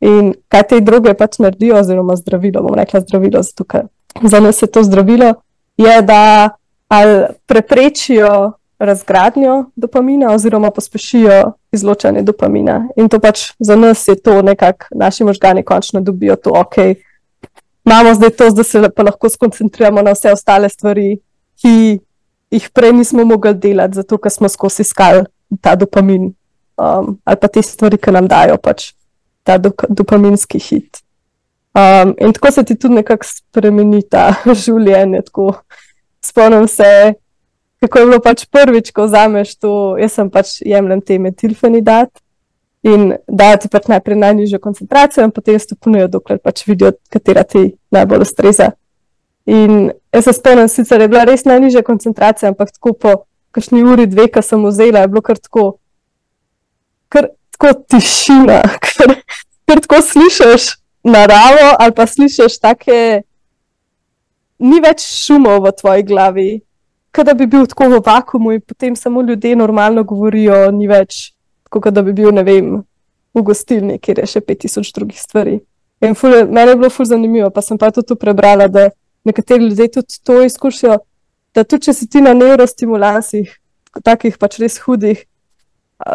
Speaker 1: In kaj te droge pač naredijo, oziroma zdravilo, bom rekla zdravilo, zato ker za nas je to zdravilo, je, da ali preprečijo razgradnjo dopamina, oziroma pospešijo izločanje dopamina. In to pač za nas je to nekako, naši možgani končno dobijo to, ok, imamo zdaj to, da se pa lahko skoncentriramo na vse ostale stvari, ki jih prej nismo mogli delati, zato ker smo skozi iskali ta dopamin um, ali pa te stvari, ki nam dajo pač ta do, dopaminski hit. Um, in tako se ti tudi nekako spremeni ta življenje. Tako. Spomnim se, kako je bilo pač prvič, ko vzameš to, jaz sem pač jemljem te metilfenidat in da ti pač najprej najnižjo koncentracijo, in potem stopnijo, dokler pač vidijo, katera ti najbolj ustreza. In jaz se spomnim, sicer je bila res najnižja koncentracija, ampak tako po kakšni uri, dve, ki sem vzela, je bilo kar tako, kar tako tišina, ker, ker tako slišiš naravo ali pa slišiš take, ni več šumov v tvoji glavi. Kada bi bil tako v vakumu in potem samo ljudje normalno govorijo, ni več kot da bi bil, ne vem, v gostilni, kjer je še 5000 drugih stvari. Ful, meni je bilo ful zanimivo, pa sem pa tudi prebrala, da nekateri ljudje tudi to izkušijo, da tudi če si ti na neurostimulansih, takih pač res hudih.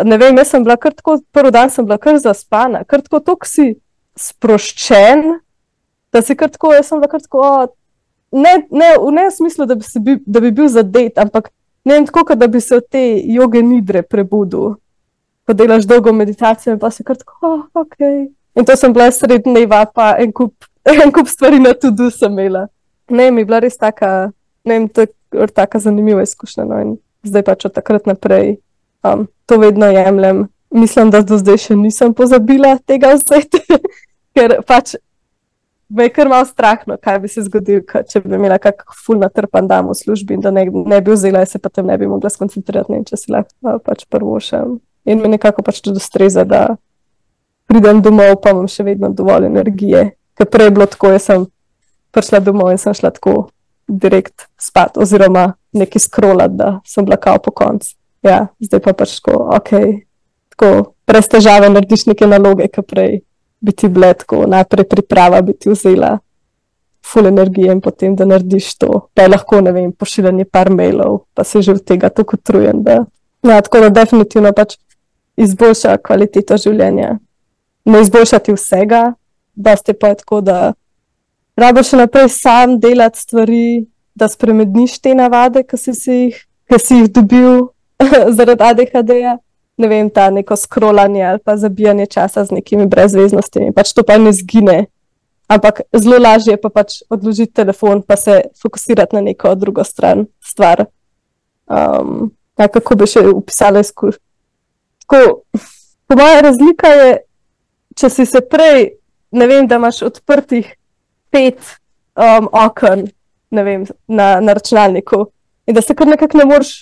Speaker 1: Ne vem, jaz sem bila kar tako, prvi dan sem bila kar zaspana, kar tako tok si sproščen, da si kar tako, jaz sem bila kar tako, ne, ne, ne v smislu, da bi, bi, da bi bil zadet, ampak ne vem, tako, da bi se od te joge nidre prebudil ko delaš dolgo meditacijo, pa si kar tako, oh, ok. In to sem bila sred dneva, pa en kup, en kup stvari na tudi sem imela. Ne, mi je bila res taka, ne vem, tako zanimiva izkušnja. No, in zdaj pač od takrat naprej um, to vedno jemljem. Mislim, da do zdaj še nisem pozabila tega vzeti, ker pač me je kar malo strah, no, kaj bi se zgodilo, če bi imela kakšen fulna trpan dan v službi in da ne, ne bi vzela, se pa tam ne bi mogla skoncentrirati, ne, če si lahko pač prvo še in mi nekako pač tudi ustreza, da pridem domov, pa imam še vedno dovolj energije. Ker prej je bilo tako, jaz sem prišla domov in sem šla tako direkt spat, oziroma neki skrolat, da sem bila kao po koncu. Ja, zdaj pa pač tako, ok, tako brez težave narediš neke naloge, ki prej bi ti bile tako, najprej priprava bi ti vzela. Ful energije in potem, da narediš to, da je lahko, ne vem, pošiljanje par mailov, pa se že od tega tako utrujen. Da... Ja, tako da definitivno pač izboljša kvaliteto življenja. Ne izboljšati vsega, da ste pa tako, da rabo še naprej sam delati stvari, da spremeniš te navade, ki si, si, si jih dobil zaradi ADHD-ja. Ne vem, ta neko skrolanje ali pa zabijanje časa z nekimi brezveznostmi, pač to pa ne zgine. Ampak zelo lažje je pa pač odložiti telefon, pa se fokusirati na neko drugo stran, stvar. Um, ja, kako bi še upisala izkušnje? po mojem, razlika je, če si se prej, ne vem, da imaš odprtih pet um, okn vem, na, na računalniku in da se kar nekako ne moreš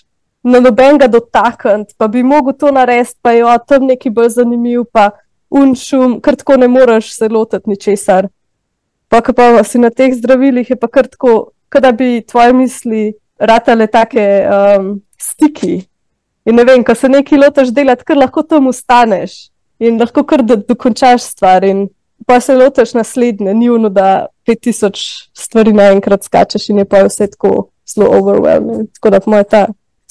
Speaker 1: na nobenega dotakniti, pa bi mogel to narediti, pa je o tem neki bolj zanimiv, pa unšum, kar tako ne moreš se lotiti ničesar. Pa, pa si na teh zdravilih, je pa kar tako, da bi tvoje misli ratale take um, stiki, In ne vem, ko se nekaj lotiš delati, kar lahko tam ustaneš in lahko kar do, dokončaš stvar. In pa se lotiš naslednje, ni uno, da 5000 stvari naenkrat skačeš in je pa vse tako zelo overwhelming. Tako da moj ta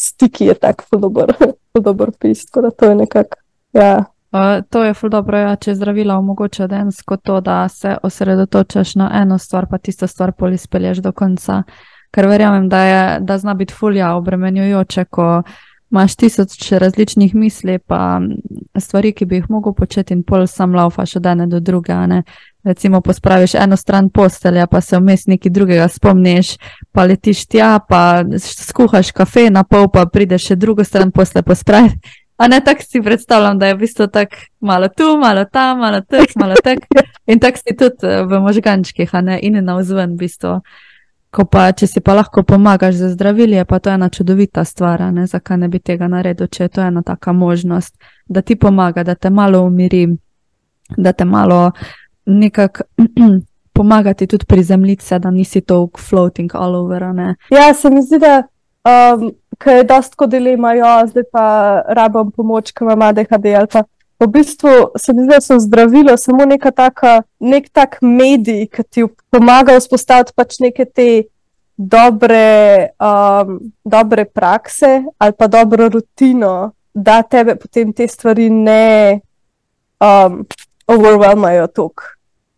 Speaker 1: stiki je tak fudober, fudober pis, tako da to je nekako. Ja.
Speaker 2: Uh, to je ful dobro, ja, če zdravila omogoča densko to, da se osredotočaš na eno stvar, pa tisto stvar poli spelješ do konca. Ker verjamem, da, je, da zna biti fulja obremenjujoče, ko imaš tisoč različnih misli, pa stvari, ki bi jih mogel početi, in pol sam laufaš od ene do druge. Recimo, pospraviš eno stran postelja, pa se vmes nekaj drugega spomniš, pa letiš tja, pa skuhaš kafe na pol, pa prideš še drugo stran posle pospravi. A ne tako si predstavljam, da je v bistvu tako malo tu, malo tam, malo tak, malo tak. In tako si tudi eh, v možgančkih, a ne in na vzven, v bistvu. Ko pa, če si pa lahko pomagaš za zdravili, je pa to ena čudovita stvar, ne? zakaj ne bi tega naredil, če je to ena taka možnost, da ti pomaga, da te malo umiri, da te malo nekako pomagati tudi prizemljiti se, da nisi toliko floating all over. Ne?
Speaker 1: Ja, se mi zdi, da um, je dosta dilema, ja, zdaj pa rabim pomoč, ki ima ADHD ali pa. V bistvu se mi zdi, da so zdravila samo neka taka, nek tak medij, ki ti pomaga vzpostaviti pač neke te dobre, um, dobre prakse ali pa dobro rutino, da tebe potem te stvari ne um, overwhelmajo toliko.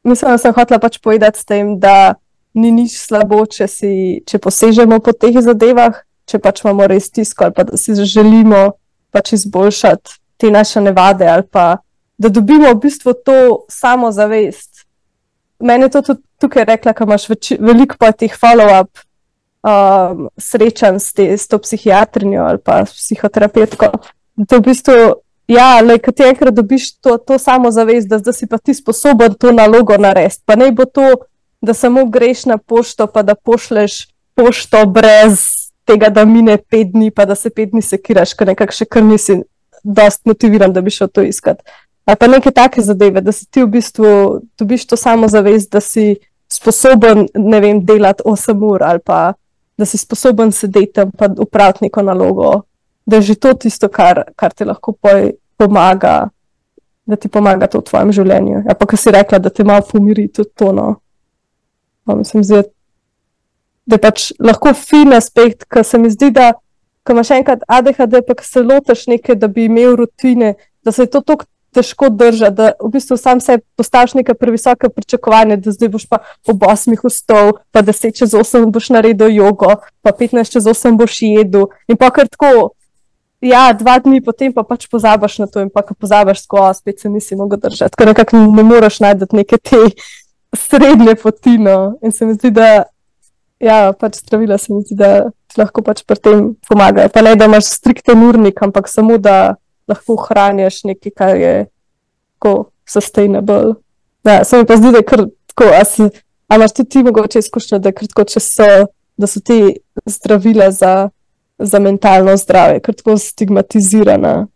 Speaker 1: Mislim, da sem hotela pač povedati s tem, da ni nič slabo, če, si, če posežemo po teh zadevah, če pač imamo res tisko ali pa da si želimo pač izboljšati te naše nevade ali pa da dobimo v bistvu to samozavest. Meni je to tudi tukaj rekla, ker imaš veliko pa teh follow-up um, srečanj s, te, s to psihiatrinjo ali pa s psihoterapevtko. To v bistvu Ja, ko ti enkrat dobiš to, to samozavest, da, da si pa ti sposoben to nalogo narediti. Pa ne bo to, da samo greš na pošto, pa da pošleš pošto brez tega, da mine pet dni, pa da se pet dni sekiraš, ker nekako še kar nisi dost motiviran, da bi šel to iskati. Ali pa neke take zadeve, da si ti v bistvu dobiš to samozavest, da si sposoben, ne vem, delati 8 ur ali pa da si sposoben sedeti tam in upraviti neko nalogo da je že to tisto, kar, kar ti lahko pomaga, da ti pomaga to v tvojem življenju. Ja, pa kar si rekla, da te malo pomiri tudi to. No. No, mislim, zdi, da je pač lahko fin aspekt, ker se mi zdi, da ko imaš enkrat ADHD, pa se lotiš nekaj, da bi imel rutine, da se je to tako. Težko držati, da v bistvu sam se postaviš neka previsoka pričakovanja, da zdaj boš pa ob 8 vstal, pa 10 čez 8 boš naredil jogo, pa 15 čez 8 boš jedel. In pa kar tako, Ja, dva dni potem pa pač pozabiš na to, in pa ko pozabiš skozi, spet se nisi mogel držati. Ker nekako ne moreš najti neke te srednje poti. No. In se mi zdi, da ja, pač zdravila se mi zdi, da ti lahko pač pri tem pomagajo. Pa ne, da imaš strikten urnik, ampak samo da lahko hraniš nekaj, kar je tako sustainable. Ja, se mi pa zdi, da je kar tako. A, si, a imaš tudi ti mogoče izkušnje, da, da so ti zdravila za za mentalno zdravje, ker tako stigmatizirana,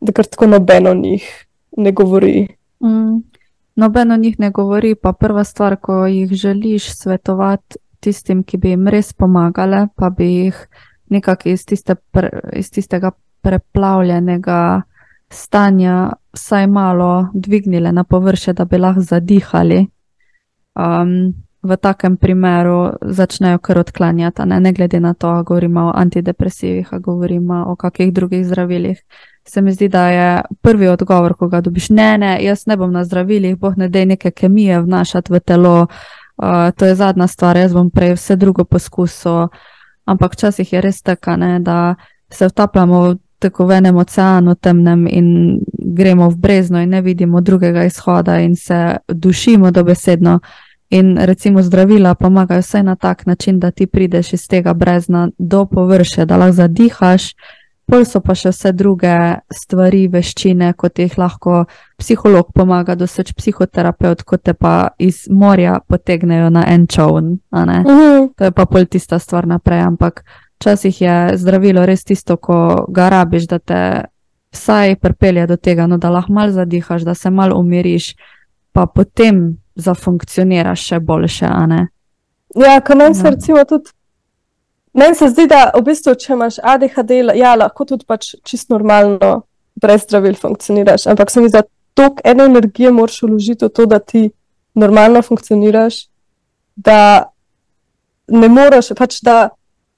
Speaker 1: da kar tako nobeno njih ne govori.
Speaker 2: Mm. Nobeno njih ne govori, pa prva stvar, ko jih želiš svetovati tistim, ki bi jim res pomagale, pa bi jih nekako iz, tiste pre, iz tistega preplavljenega stanja vsaj malo dvignile na površje, da bi lahko zadihali. Um, v takem primeru začnejo kar odklanjati, ne, ne glede na to, ali govorimo o antidepresivih, ali govorimo o kakih drugih zdravilih. Se mi zdi, da je prvi odgovor, ko ga dobiš, ne, ne, jaz ne bom na zdravilih, boh ne dej neke kemije vnašati v telo, uh, to je zadnja stvar, jaz bom prej vse drugo poskusil. Ampak včasih je res tako, da se vtapljamo v tako venem oceanu temnem in gremo v brezno in ne vidimo drugega izhoda in se dušimo dobesedno. In recimo zdravila pomagajo vsaj na tak način, da ti prideš iz tega brezna do površja, da lahko zadihaš, pol so pa še vse druge stvari, veščine, kot jih lahko psiholog pomaga, doseč psihoterapeut, kot te pa iz morja potegnejo na en čovn. Mhm. To je pa pol tista stvar naprej, ampak včasih je zdravilo res tisto, ko ga rabiš, da te vsaj pripelje do tega, no, da lahko mal zadihaš, da se mal umiriš, pa potem zafunkcionira še boljše.
Speaker 1: Ja, kot meni se recimo tudi. Meni se zdi, da v bistvu, če imaš ADHD, ja, lahko tudi pač čisto normalno, brez zdravil funkcioniraš. Ampak se mi zdi, da toliko ene energije moraš vložiti v to, da ti normalno funkcioniraš, da ne moreš. Pač da,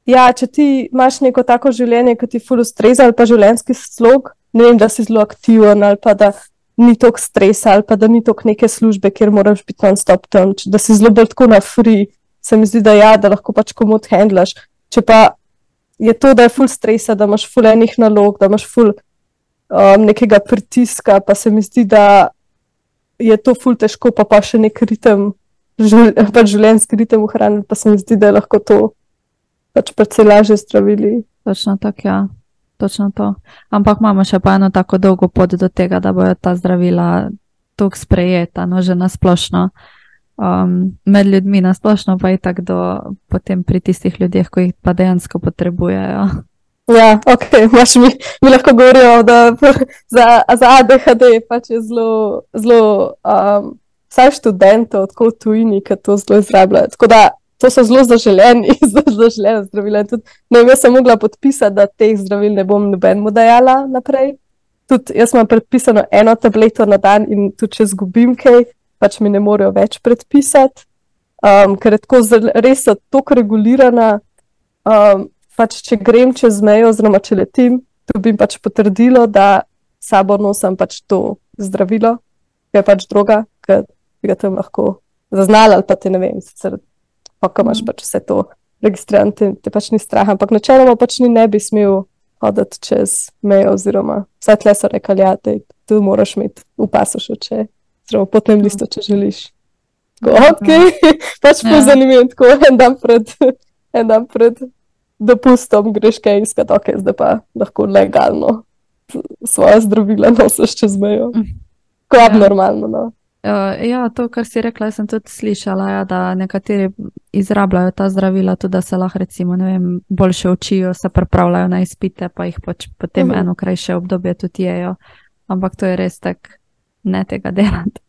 Speaker 1: ja, če ti imaš neko tako življenje, ki ti fulustreza ali pa življenjski slog, ne vem, da si zelo aktiven ali pa da ni toliko stresa ali pa da ni toliko neke službe, kjer moraš biti non-stop tam, da si zelo bolj tako na free, se mi zdi, da ja, da lahko pač komod handlaš. Če pa je to, da je full stresa, da imaš full enih nalog, da imaš full um, nekega pritiska, pa se mi zdi, da je to full težko, pa pa še nek ritem, živl, pač življenjski ritem v hrani, pa se mi zdi, da je lahko to pač predvsej lažje zdravili.
Speaker 2: Točno tako, ja točno to. Ampak imamo še pa eno tako dolgo pot do tega, da bojo ta zdravila tako sprejeta, no že nasplošno. Um, med ljudmi nasplošno pa je tako do potem pri tistih ljudeh, ki jih pa dejansko potrebujejo.
Speaker 1: Ja, ok, Maš, mi, mi lahko govorimo, da za, za ADHD pač je zelo, zelo um, vsaj študentov, tako tujini, ki to zelo izrabljajo. Tako da to so zelo zaželeni, zelo zaželeni ne vem, jaz sem mogla podpisati, da teh zdravil ne bom nobenemu dajala naprej. Tudi jaz imam predpisano eno tableto na dan in tudi če zgubim kaj, pač mi ne morejo več predpisati, um, ker je tako res tako regulirana. Um, pač če grem čez mejo, oziroma če letim, dobim pač potrdilo, da sabo nosim pač to zdravilo, ki je pač droga, ki bi ga tam lahko zaznala, ali pa te ne vem, sicer pa ko imaš mm. pač vse to registrirano, te, te pač ni strah, ampak načeloma pač ni ne bi smel hoditi čez mejo, oziroma vse tle so rekli, ja, da tu moraš imeti v pasošu, če zelo po tem listu, če želiš. Tako, ja, ok, ja. pač pa ja. zanimivo, tako en dan pred, en dan pred dopustom greš kaj iskati, ok, zdaj pa lahko legalno svoje zdravila nosiš čez mejo. Kot ja. normalno. No.
Speaker 2: Uh, ja, to, kar si rekla, sem tudi slišala, ja, da nekateri izrabljajo ta zdravila, tudi da se lahko, recimo, vem, boljše učijo, se pripravljajo na izpite, pa jih pač potem uh mhm. -huh. eno krajše obdobje tudi jejo. Ampak to je res tak, ne tega delati.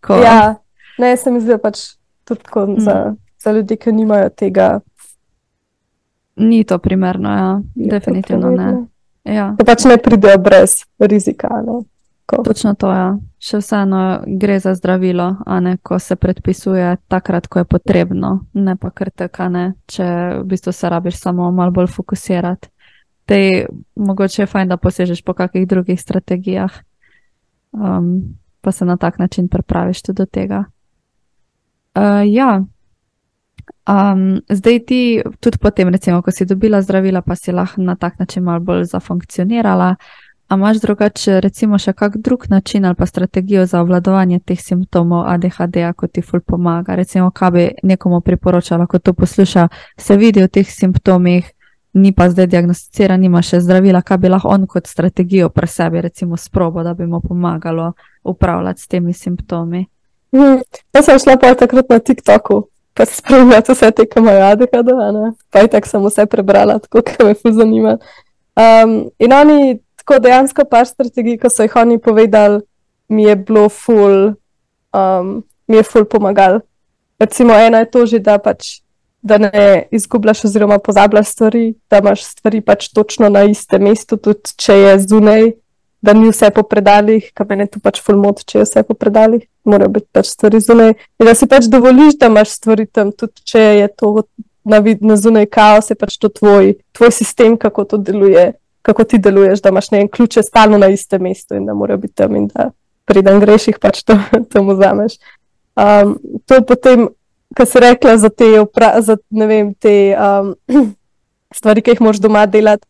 Speaker 1: Ko... Ja, ne, se mi zdi pač tudi tako mm. za, za ljudi, ki nimajo tega.
Speaker 2: Ni to primerno, ja, definitivno ne. Ja.
Speaker 1: Da pač ne pridejo brez rizika. Ne?
Speaker 2: Točno to je. Ja. Še vseeno gre za zdravilo, a ne ko se predpisuje takrat, ko je potrebno, ne pa kar teka, ne, če v bistvu se rabiš samo malo bolj fokusirati. Te, mogoče je fajn, da posežeš po kakšnih drugih strategijah, um, pa se na tak način pripraviš tudi do tega. Uh, ja, Um, zdaj ti tudi potem, recimo, ko si dobila zdravila, pa si lahko na tak način malo bolj zafunkcionirala. A imaš drugače, recimo, še kak drug način ali pa strategijo za obvladovanje teh simptomov ADHD, ko ti ful pomaga? Recimo, kaj bi nekomu priporočala, ko to posluša, se vidi v teh simptomih, ni pa zdaj diagnosticiran, nima še zdravila, kaj bi lahko on kot strategijo pri sebi, recimo, sprobo, da bi mu pomagalo upravljati s temi simptomi.
Speaker 1: Hmm, jaz sem šla pa takrat na TikToku pa spremljati vse te, ki imajo ADHD, pa je tako sem vse prebrala, tako da me fu zanima. Um, in oni, tako dejansko, par strategij, ko so jih oni povedali, mi je bilo ful, um, mi je ful pomagal. Recimo, ena je to že, da pač. Da ne izgubljaš, oziroma pozabljaš stvari, da imaš stvari pač točno na istem mestu, tudi če je zunaj, da ni vse po predalih, kaj meni tu pač fulmot, če je vse po predalih, morajo biti pač stvari zunaj. In da si pač dovoliš, da imaš stvari tam, tudi če je to na, vid, na zunaj kaos, je pač to tvoj, tvoj sistem, kako to deluje, kako ti deluješ, da imaš ne en ključe stalno na istem mestu in da morajo biti tam in da preden greš jih pač to, to vzameš. Um, to potem, kar si rekla za te, za, vem, te um, stvari, ki jih moraš doma delati,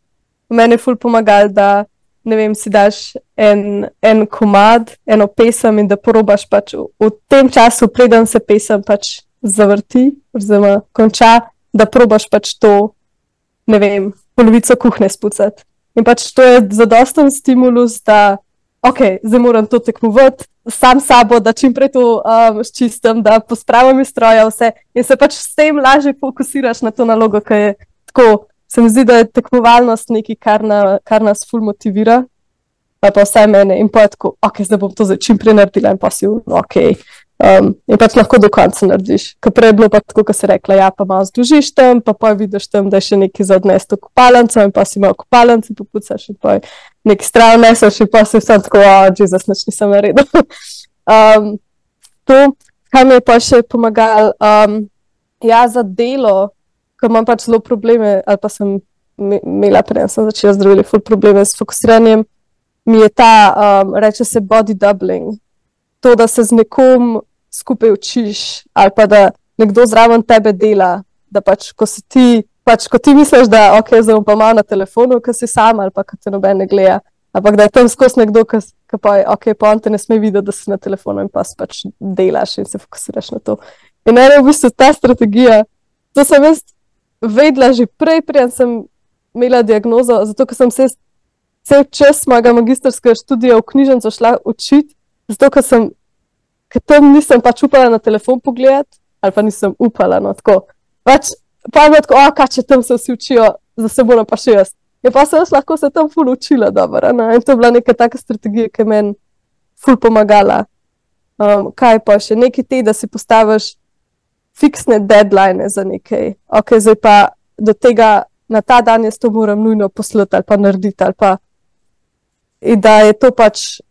Speaker 1: meni je ful pomagal, da vem, si daš en, en komad, eno pesem in da probaš pač v, v tem času, preden se pesem pač zavrti, oziroma konča, da probaš pač to, ne vem, polovico kuhne spucati. In pač to je zadosten stimulus, da ok, zdaj moram to tekmovati. Sam sabo, da čim prej to um, čistim, da pospravim iz stroja, vse in se pač s tem lažje fokusiraš na to nalogo, ki je tako se mi zdi, da je tekmovalnost nekaj, kar, na, kar nas ful motivira, pa, pa vsaj mene in pa je tako, ok, zdaj bom to čim prej naredila in pa si v, no, ok. Um, in pač lahko do konca narediš. Ker prej je bilo pa tako, kot si rekla, ja, pa malo združiš tam, pa pa vidiš tam, da je še nekaj za odnesti v kopalnico in pa si imel kopalnico, pa pucaš in pa nekaj stran neseš in pa si vsem tako, a, oh, Jezus, nič nisem naredil. um, to, kar mi je pa še pomagalo, um, ja, za delo, ko imam pač zelo probleme, ali pa sem imela prej, sem začela zdraviti ful probleme s fokusiranjem, mi je ta, um, reče se body doubling. To, da se z nekom skupaj učiš, ali pa da nekdo zraven tebe dela, da pač ko si ti, pač ko ti misliš, da ok, zdaj bom pa malo na telefonu, ker si sam ali pa ker te noben ne gleda. Ampak da je tam skozi nekdo, ki pa je, ok, pa on te ne sme videti, da si na telefonu in pa pač delaš in se fokusiraš na to. In ena je v bistvu ta strategija, to sem jaz vedela že prej, prej sem imela diagnozo, zato ker sem se cel čas mojega magistrskega študija v knjižnico šla učiti, zato ker sem, ker tam nisem pač upala na telefon pogledati, ali pa nisem upala. No, tako. Pač, pa je tako, kaj če tam se vsi učijo, za se bomo pa še jaz. Je pa sem lahko se tam ful učila, dobro. In to je bila neka taka strategija, ki je meni ful pomagala. Um, kaj pa še neki te, da si postaviš fiksne deadline za nekaj. Ok, zdaj pa do tega, na ta dan jaz to moram nujno poslati ali pa narediti. Ali pa, in da je to pač,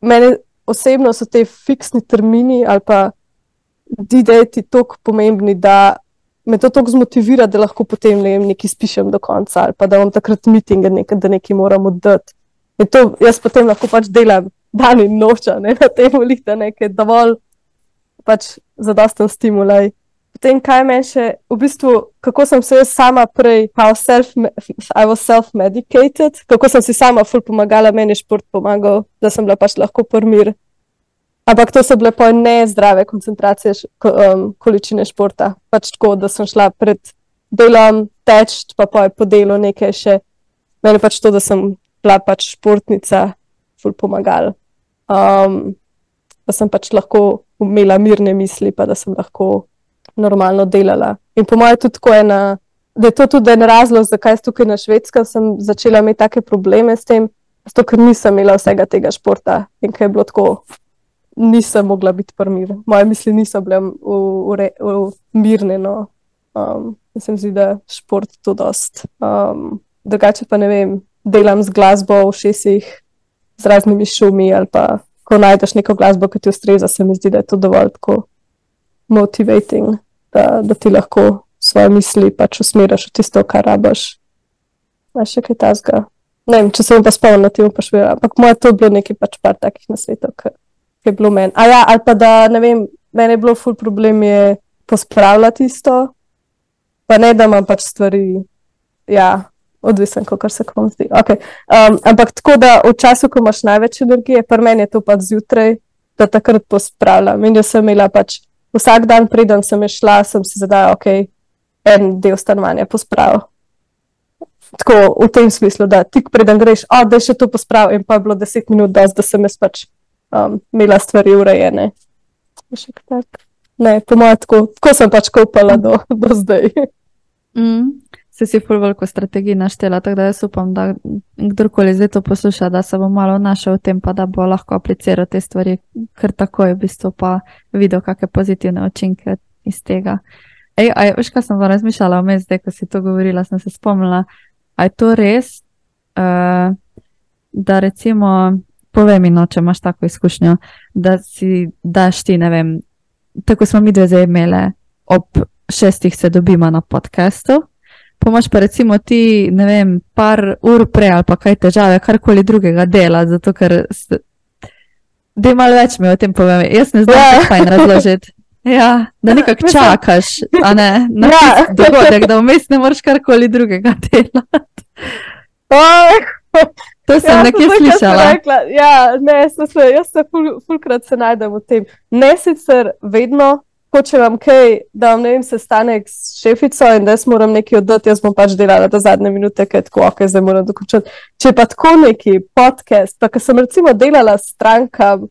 Speaker 1: meni osebno so te fiksni termini ali pa D-dati tako pomembni, da me to tako zmotivira, da lahko potem ne vem, nekaj spišem do konca ali pa da imam takrat mitinge, nekaj, da nekaj moram oddati. In to jaz potem lahko pač delam dan in noč, ne na tem da nekaj dovolj pač zadosten stimulaj. Potem, kaj meni še, v bistvu, kako sem se jaz sama prej, self, I was self-medicated, kako sem si sama ful pomagala, meni je šport pomagal, da sem bila pač lahko prmir. Ampak to so bile pa nezdrave koncentracije, um, količine športa. Pač tako, da sem šla pred delom teč, pa pa je po delu nekaj še. Meni pač to, da sem bila pač športnica, ful pomagala. Um, da sem pač lahko imela mirne misli, pa da sem lahko normalno delala. In po mojem, tudi tako je na. Da je to tudi en razlog, zakaj sem tukaj na švedskem, sem začela imeti take probleme s tem, zato ker nisem imela vsega tega športa in ker je bilo tako, nisem mogla biti prmir. Moje misli niso bile mirne. No. Um, mislim, zdi, da šport to dost. Um, drugače pa ne vem, delam z glasbo v šestih, z raznimi šumi ali pa ko najdeš neko glasbo, ki ti ustreza, se mi zdi, da je to dovolj tako motivating, da, da ti lahko svoje misli pač usmeriš v tisto, kar rabaš. Znaš še kaj tasga. Ne vem, če se bom pa spomnil na tem, pa še vedno. Ampak moje to je bilo nekaj pač par takih nasvetov, ki je bilo meni. Ja, ali pa da, ne vem, meni je bilo ful problem je pospravljati isto, pa ne da imam pač stvari, ja, odvisen, kako se komu zdi. Okay. Um, ampak tako da v času, ko imaš največ energije, pri meni je to pač zjutraj, da takrat pospravljam. In jaz sem imela pač vsak dan, preden sem šla, sem si zadala, ok, en del stanovanja pospravil. Tako v tem smislu, da tik preden greš, da je še to pospravil, in pa je bilo deset minut, dost, da sem jaz pač um, imela stvari urejene. Ne, po mojem, tako, tako sem pač kopala do, do zdaj.
Speaker 2: Mm se si pol veliko strategij naštela, tako da jaz upam, da kdorkoli zdaj to posluša, da se bo malo našel v tem, pa da bo lahko apliciral te stvari, ker tako je v bistvu pa videl, kakšne pozitivne učinke iz tega. Ej, aj, veš, kaj sem pa razmišljala vmes, zdaj, ko si to govorila, sem se spomnila, a je to res, uh, da recimo, povej mi, no, če imaš tako izkušnjo, da si daš ti, ne vem, tako smo mi dve zdaj imeli, ob šestih se dobimo na podkastu, Pomaž pa recimo ti, ne vem, par ur prej ali pa kaj težave, karkoli drugega dela, zato ker. Da, malo več mi o tem povem. Jaz ne znam, ja. fajn razložiti. Ja, da nekako čakaš, a ne na ja. dogodek, da vmes ne moreš karkoli drugega delati. To sem ja, nekje slišala.
Speaker 1: Ja, ne, se, jaz se fulkrat ful najdem v tem. Ne sicer vedno, če vam kaj, da vam ne vem, sestanek s šefico in da jaz moram nekaj oddati, jaz bom pač delala do zadnje minute, ker tako, ok, zdaj moram dokončati. Če pa tako neki podcast, pa ker sem recimo delala s strankam,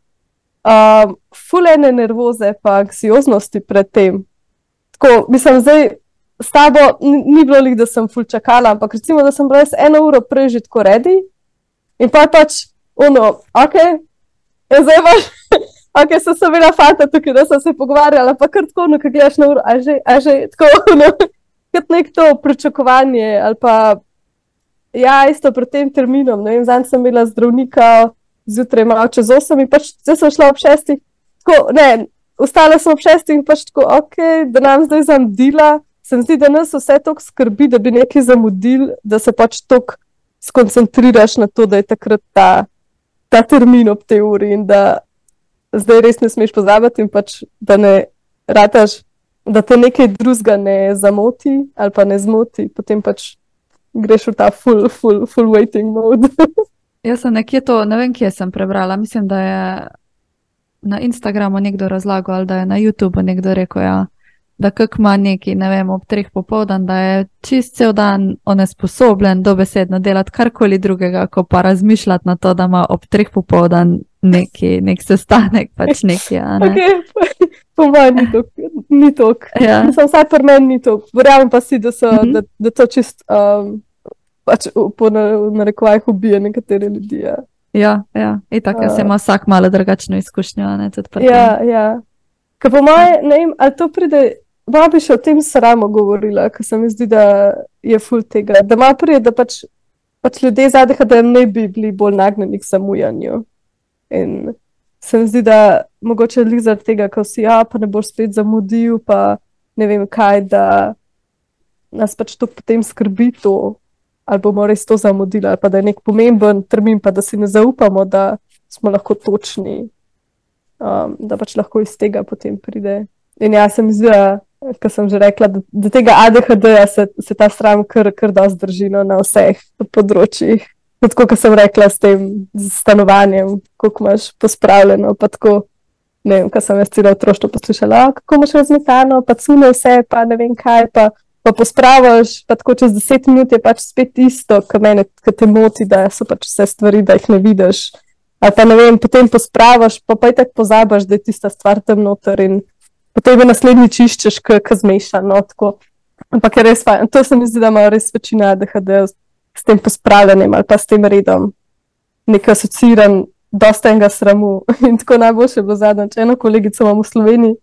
Speaker 1: um, fulene nervoze pa anksioznosti pred tem. Tako, mislim, zdaj s tabo ni bilo lih, da sem ful čakala, ampak recimo, da sem bila jaz eno uro prej že tako redi in pa pač, ono, ok, in zdaj pač ok, sem se bila fanta tukaj, da sem se pogovarjala, pa kar tako, no, kaj gledaš na uro, a že, a že tako, no, kot nek to pričakovanje ali pa, ja, isto pred tem terminom, ne vem, zanj sem bila zdravnika, zjutraj malo čez osem in pač zdaj sem šla ob šestih, tako, ne, ostala sem ob šestih in pač tako, ok, da nam zdaj zamudila, se mi zdi, da nas vse toliko skrbi, da bi nekaj zamudil, da se pač toliko skoncentriraš na to, da je takrat ta, ta termin ob tej uri in da zdaj res ne smeš pozabiti in pač, da ne rataš, da te nekaj drugega ne zamoti ali pa ne zmoti, potem pač greš v ta full, full, full waiting mode.
Speaker 2: Jaz sem nekje to, ne vem, kje sem prebrala. Mislim, da je na Instagramu nekdo razlagal ali da je na YouTubu nekdo rekel. Ja da kak ima neki, ne vem, ob treh popoldan, da je čist cel dan onesposobljen dobesedno delati karkoli drugega, ko pa razmišljati na to, da ima ob treh popoldan neki nek sestanek, pač neki. Ne?
Speaker 1: Okay. Po mojem, ni to. Ni to. Ja. Sem vsaj pri meni ni to. Verjamem pa si, da, so, mm -hmm. da, da to čist um, pač po narekovajih ubije nekatere ljudi. Ja.
Speaker 2: Ja, ja. Itak, uh, se ima vsak malo drugačno izkušnjo. Ne,
Speaker 1: ja, ja. Ker po moje, ne vem, ali to pride, malo bi še o tem sramo govorila, ker se mi zdi, da je ful tega. Da malo pride, da pač, pač ljudje zadeh, da ne bi bili bolj nagnjeni k samujanju. In se mi zdi, da mogoče li zaradi tega, ko si ja, pa ne boš spet zamudil, pa ne vem kaj, da nas pač to potem skrbi to, ali bomo res to zamudili, ali pa da je nek pomemben termin, pa da si ne zaupamo, da smo lahko točni, um, da pač lahko iz tega potem pride. In jaz sem zdaj, kot sem že rekla, da, da tega ADHD-ja se, se ta sram kar, kar da zdržino na vseh področjih. Tako kot sem rekla, s tem stanovanjem, kako imaš pospravljeno. Tako, ne vem, kaj sem jaz celo otroštvo poslušala, kako imaš razmetano, pa cune vse, pa ne vem kaj. Pa, pa pospraviš, pa tako čez deset minut je pač spet isto, kar meni, ki te moti, da so pač vse stvari, da jih ne vidiš. Ali pa ne vem, potem pospraviš, pa pa tako pozabiš, da je tista stvar tam noter in potem v naslednji čiščeš, ki zmeša. No, Ampak je res fajn. To se mi zdi, da ima res večina ADHD s tem pospravljanjem ali pa s tem redom, nekaj asociiran, dosta enega sramu. In tako najboljše bo zadnjič, eno kolegico imamo v Sloveniji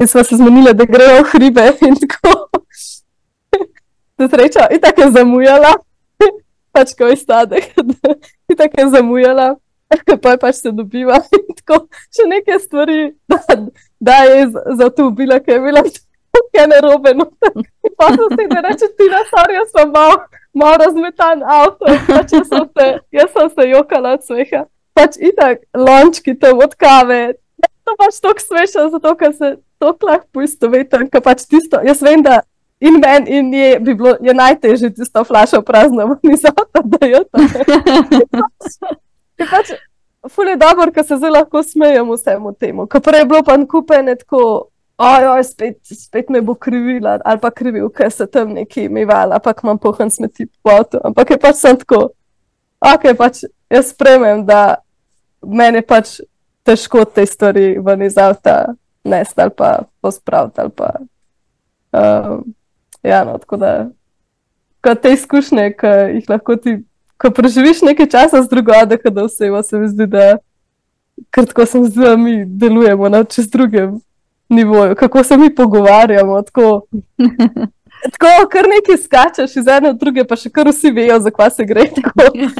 Speaker 1: in smo se zmenili, da grejo v hribe in tako. Da sreča, in tako je zamujala, pač ko je stadek, in tako je zamujala, pa je pač se dobiva in tako še neke stvari, da, da je za to ubila, ker je bila tako nerobe. No, pa se ne reče, ti na sarju sem mal malo razmetan avto, pač jaz, sem se, jaz sem se jokala od smeha. Pač itak, lončki tam od kave, to pač tako smešno, zato ker se to lahko poistovetim, ker pač tisto, jaz vem, da in meni in je, bi bilo, je najtežje tisto flašo prazno, ni zato, da je to. pač, ful je dobro, ker se zelo lahko smejem vsemu temu, ker prej je bilo pa kupene tako, ojoj, spet, spet me bo krivila ali pa krivil, ker se tam neki imivala, ampak imam pohan smeti po avtu. Ampak je pač sem tako, ok, pač jaz spremem, da meni pač težko te stvari ven iz avta nesti ali pa pospraviti ali pa. Um, ja, no, tako da, kot te izkušnje, ki jih lahko ti, ko preživiš nekaj časa z drugo, da kada osebo, se mi zdi, da kratko sem z vami delujemo na čez drugem nivoju, kako se mi pogovarjamo. Tako, tako kar nekaj skačeš iz ene v druge, pa še kar vsi vejo, zakaj se gre.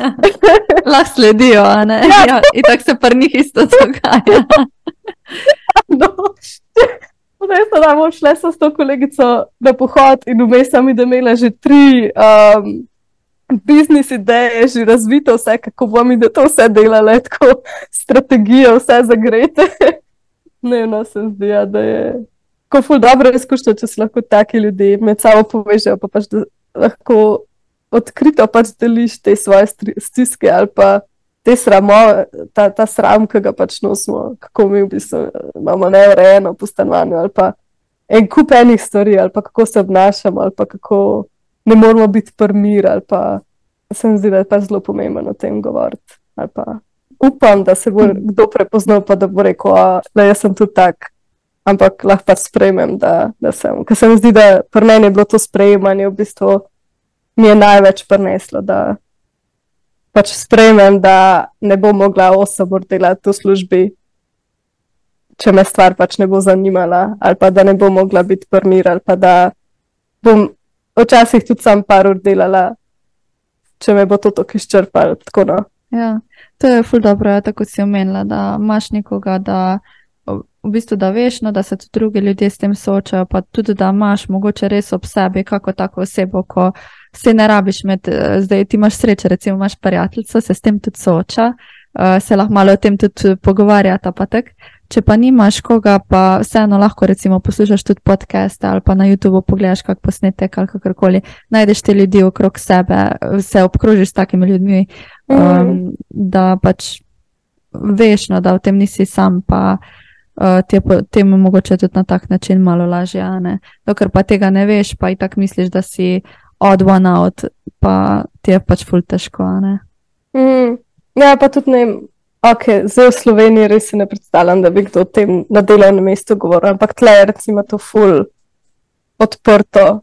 Speaker 2: Lahko sledijo, ne? Ja. Ja, in tako se pri njih isto dogaja.
Speaker 1: no. Zdaj sem tam šla s to kolegico na pohod in vmes sem imela že tri um, biznis ideje, že razvito vse, kako bom in da to vse delala, tako strategijo, vse zagrete. Ne, no, se zdi, ja, da je. Tako ful dobro izkušnja, če se lahko taki ljudje med sabo povežejo, pa pač lahko odkrito pač deliš te svoje stiske ali pa te sramo, ta, ta sram, ki ga pač nosimo, kako mi v bistvu imamo neurejeno po stanovanju ali pa en kup enih stvari ali pa kako se obnašamo ali pa kako ne moramo biti prmir ali pa se mi zdi, da je pač zelo pomembno o tem govoriti ali pa upam, da se bo hmm. kdo prepoznal, pa da bo rekel, da jaz sem tudi tak. Ampak lahko pa sprejmem, da, da sem. Ker se mi zdi, da pri meni je bilo to sprejemanje v bistvu mi je največ prineslo, da pač sprejmem, da ne bom mogla osebno delati v službi, če me stvar pač ne bo zanimala, ali pa da ne bom mogla biti prmir, ali pa da bom včasih tudi sam par ur delala, če me bo to tako izčrpalo. Tako no.
Speaker 2: Ja. To je ful dobro, ja, tako si omenila, da imaš nekoga, da v bistvu da veš, no, da se tudi drugi ljudje s tem soočajo, pa tudi da imaš mogoče res ob sebi kako tako osebo, ko se ne rabiš med, eh, zdaj ti imaš srečo, recimo imaš prijateljico, se s tem tudi sooča, uh, se lahko malo o tem tudi pogovarjata, pa tako. Če pa nimaš koga, pa vseeno lahko recimo poslušaš tudi podcast ali pa na YouTubu pogledaš kak posnetek ali kakorkoli, najdeš te ljudi okrog sebe, se obkrožiš s takimi ljudmi, um, mm. da pač veš, no, da v tem nisi sam, pa uh, ti je temu mogoče tudi na tak način malo lažje. Dokler pa tega ne veš, pa i tak misliš, da si od one out, pa ti je pač ful težko.
Speaker 1: Mm. Ja, pa tudi ne. Okay, zdaj v Sloveniji res ne predstavljam, da bi kdo o tem na delovnem mestu govoril, ampak tle je recimo to ful odprto.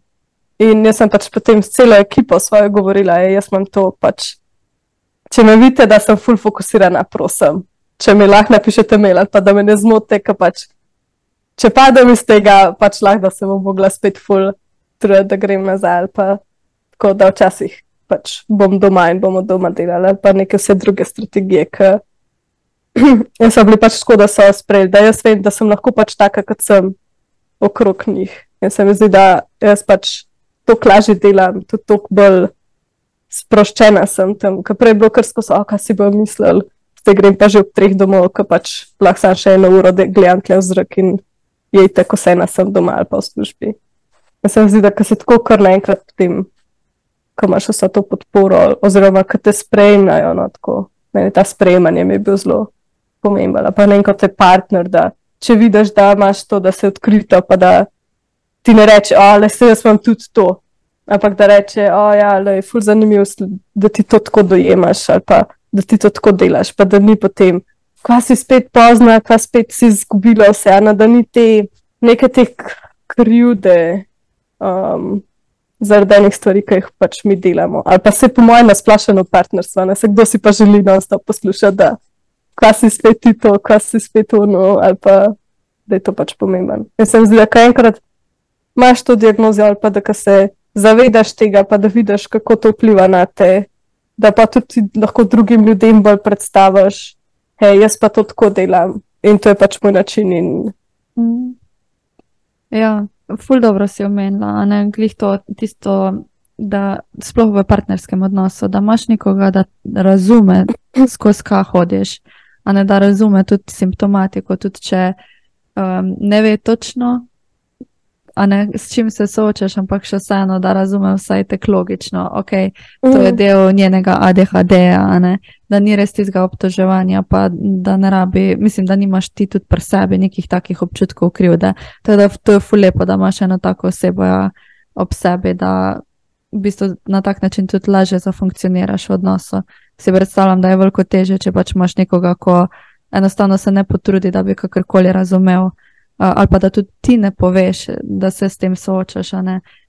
Speaker 1: In jaz sem pač potem s celo ekipo svojo govorila, da jaz imam to pač če me vidite, da sem full fokusirana, prosim, če mi lahko napišete mail ali pa da me ne zmote, ker pač, če padem iz tega, pač lahko da se bom mogla spet full truditi, da grem nazaj ali pa tako da včasih pač bom doma in bomo doma delali ali pa neke vse druge strategije, ker in so bili pač tako, da so sprejeli, da jaz vem, da sem lahko pač taka, kot sem okrog njih. In se mi zdi, da jaz pač to lažje delam, tudi toliko bolj sproščena sem tam, ker prej je bilo krsko, so, kaj si bo mislil, zdaj grem pa že ob treh domov, ker pač lahko sam še eno uro gledam tle v zrak in je tako vse na sem doma ali pa v službi. In se mi zdi, da se tako kar naenkrat potem, ko imaš vso to podporo, oziroma ko te sprejmejo, no tako, ne, ta sprejemanje mi je bil zelo pomemben. Pa ne kot je partner, da če vidiš, da imaš to, da se odkrito, pa da ti ne reče, da se jaz imam tudi to. Ampak da reče, da ja, je ful zanimivo, da ti to tako dojemaš ali pa da ti to tako delaš, pa da ni potem, ko si spet pozna, ko spet si izgubila vse, ena, da ni te neke te krivde um, zaradi enih stvari, ki jih pač mi delamo. Ali pa se po mojem nasplašeno partnerstvo, ne se kdo si pa želi non-stop poslušati, da ko si spet ti to, ko si spet ono, ali pa da je to pač pomemben. Jaz sem zdaj, da enkrat imaš to diagnozo, ali pa da se zavedaš tega, pa da vidiš, kako to vpliva na te, da pa tudi lahko drugim ljudem bolj predstaviš, hej, jaz pa to tako delam in to je pač moj način. In...
Speaker 2: Mm. Ja, ful dobro si omenila, ne glih to tisto. Da, sploh v partnerskem odnosu, da imaš nekoga, da razume, skozi kaj hodiš, a ne da razume tudi simptomatiko, tudi če um, ne ve točno, ne, s čim se soočaš, ampak še vseeno, da razume vsaj tek logično, ok, to je mhm. del njenega ADHD-ja, da ni res tistega obtoževanja, pa da ne rabi, mislim, da nimaš ti tudi pri sebi nekih takih občutkov krivde. Teda, to je fulepo, da imaš eno tako osebo ja, ob sebi, da v bistvu na tak način tudi lažje zafunkcioniraš v odnosu si predstavljam, da je veliko teže, če pač imaš nekoga, ko enostavno se ne potrudi, da bi kakorkoli razumel, ali pa da tudi ti ne poveš, da se s tem soočaš,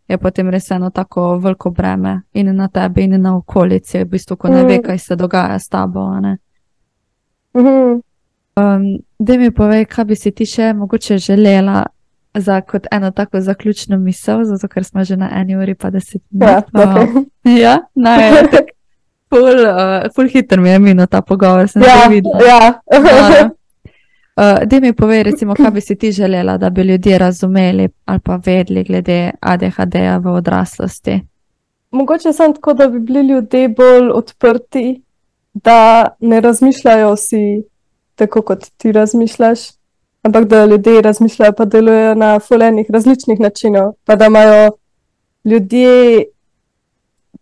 Speaker 2: je potem res eno tako veliko breme in na tebi, in na okolici, v bistvu, ko ne ve, mhm. kaj se dogaja s tabo.
Speaker 1: Mhm.
Speaker 2: Um, da mi povej, kaj bi si ti še mogoče želela za kot eno tako zaključno misel, zato ker smo že na eni uri pa deset minut.
Speaker 1: Ja, okay.
Speaker 2: ja najbolj. Ful, uh, ful hiter mi je minil ta pogovor, sem
Speaker 1: ja,
Speaker 2: videl.
Speaker 1: Ja.
Speaker 2: uh, da mi povej, recimo, kaj bi si ti želela, da bi ljudje razumeli ali pa vedeli glede ADHD-ja v odraslosti.
Speaker 1: Mogoče sem tako, da bi bili ljudje bolj odprti, da ne razmišljajo vsi tako, kot ti razmišljaš, ampak da ljudje razmišljajo pa delujejo na fulejnih različnih načinov, pa da imajo ljudje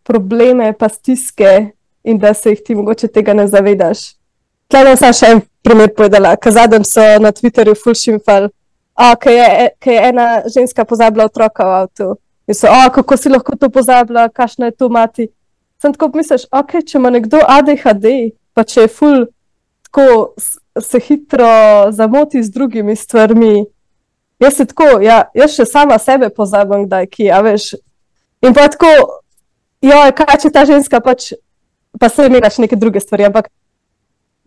Speaker 1: probleme pa stiske in da se jih ti mogoče tega ne zavedaš. Tleh sem še en primer povedala, ker zadnjem so na Twitterju fulšimfal, ker je, je ena ženska pozabila otroka v avtu. In so, a, kako si lahko to pozabila, kakšno je to mati. Sem tako misliš, ok, če ima nekdo ADHD, pa če je ful, tako se hitro zamoti z drugimi stvarmi. Jaz se tako, ja, jaz še sama sebe pozabim, da je ki, a veš. In pa tako, jo, kaj če ta ženska pač pa se imaš neke druge stvari. Ampak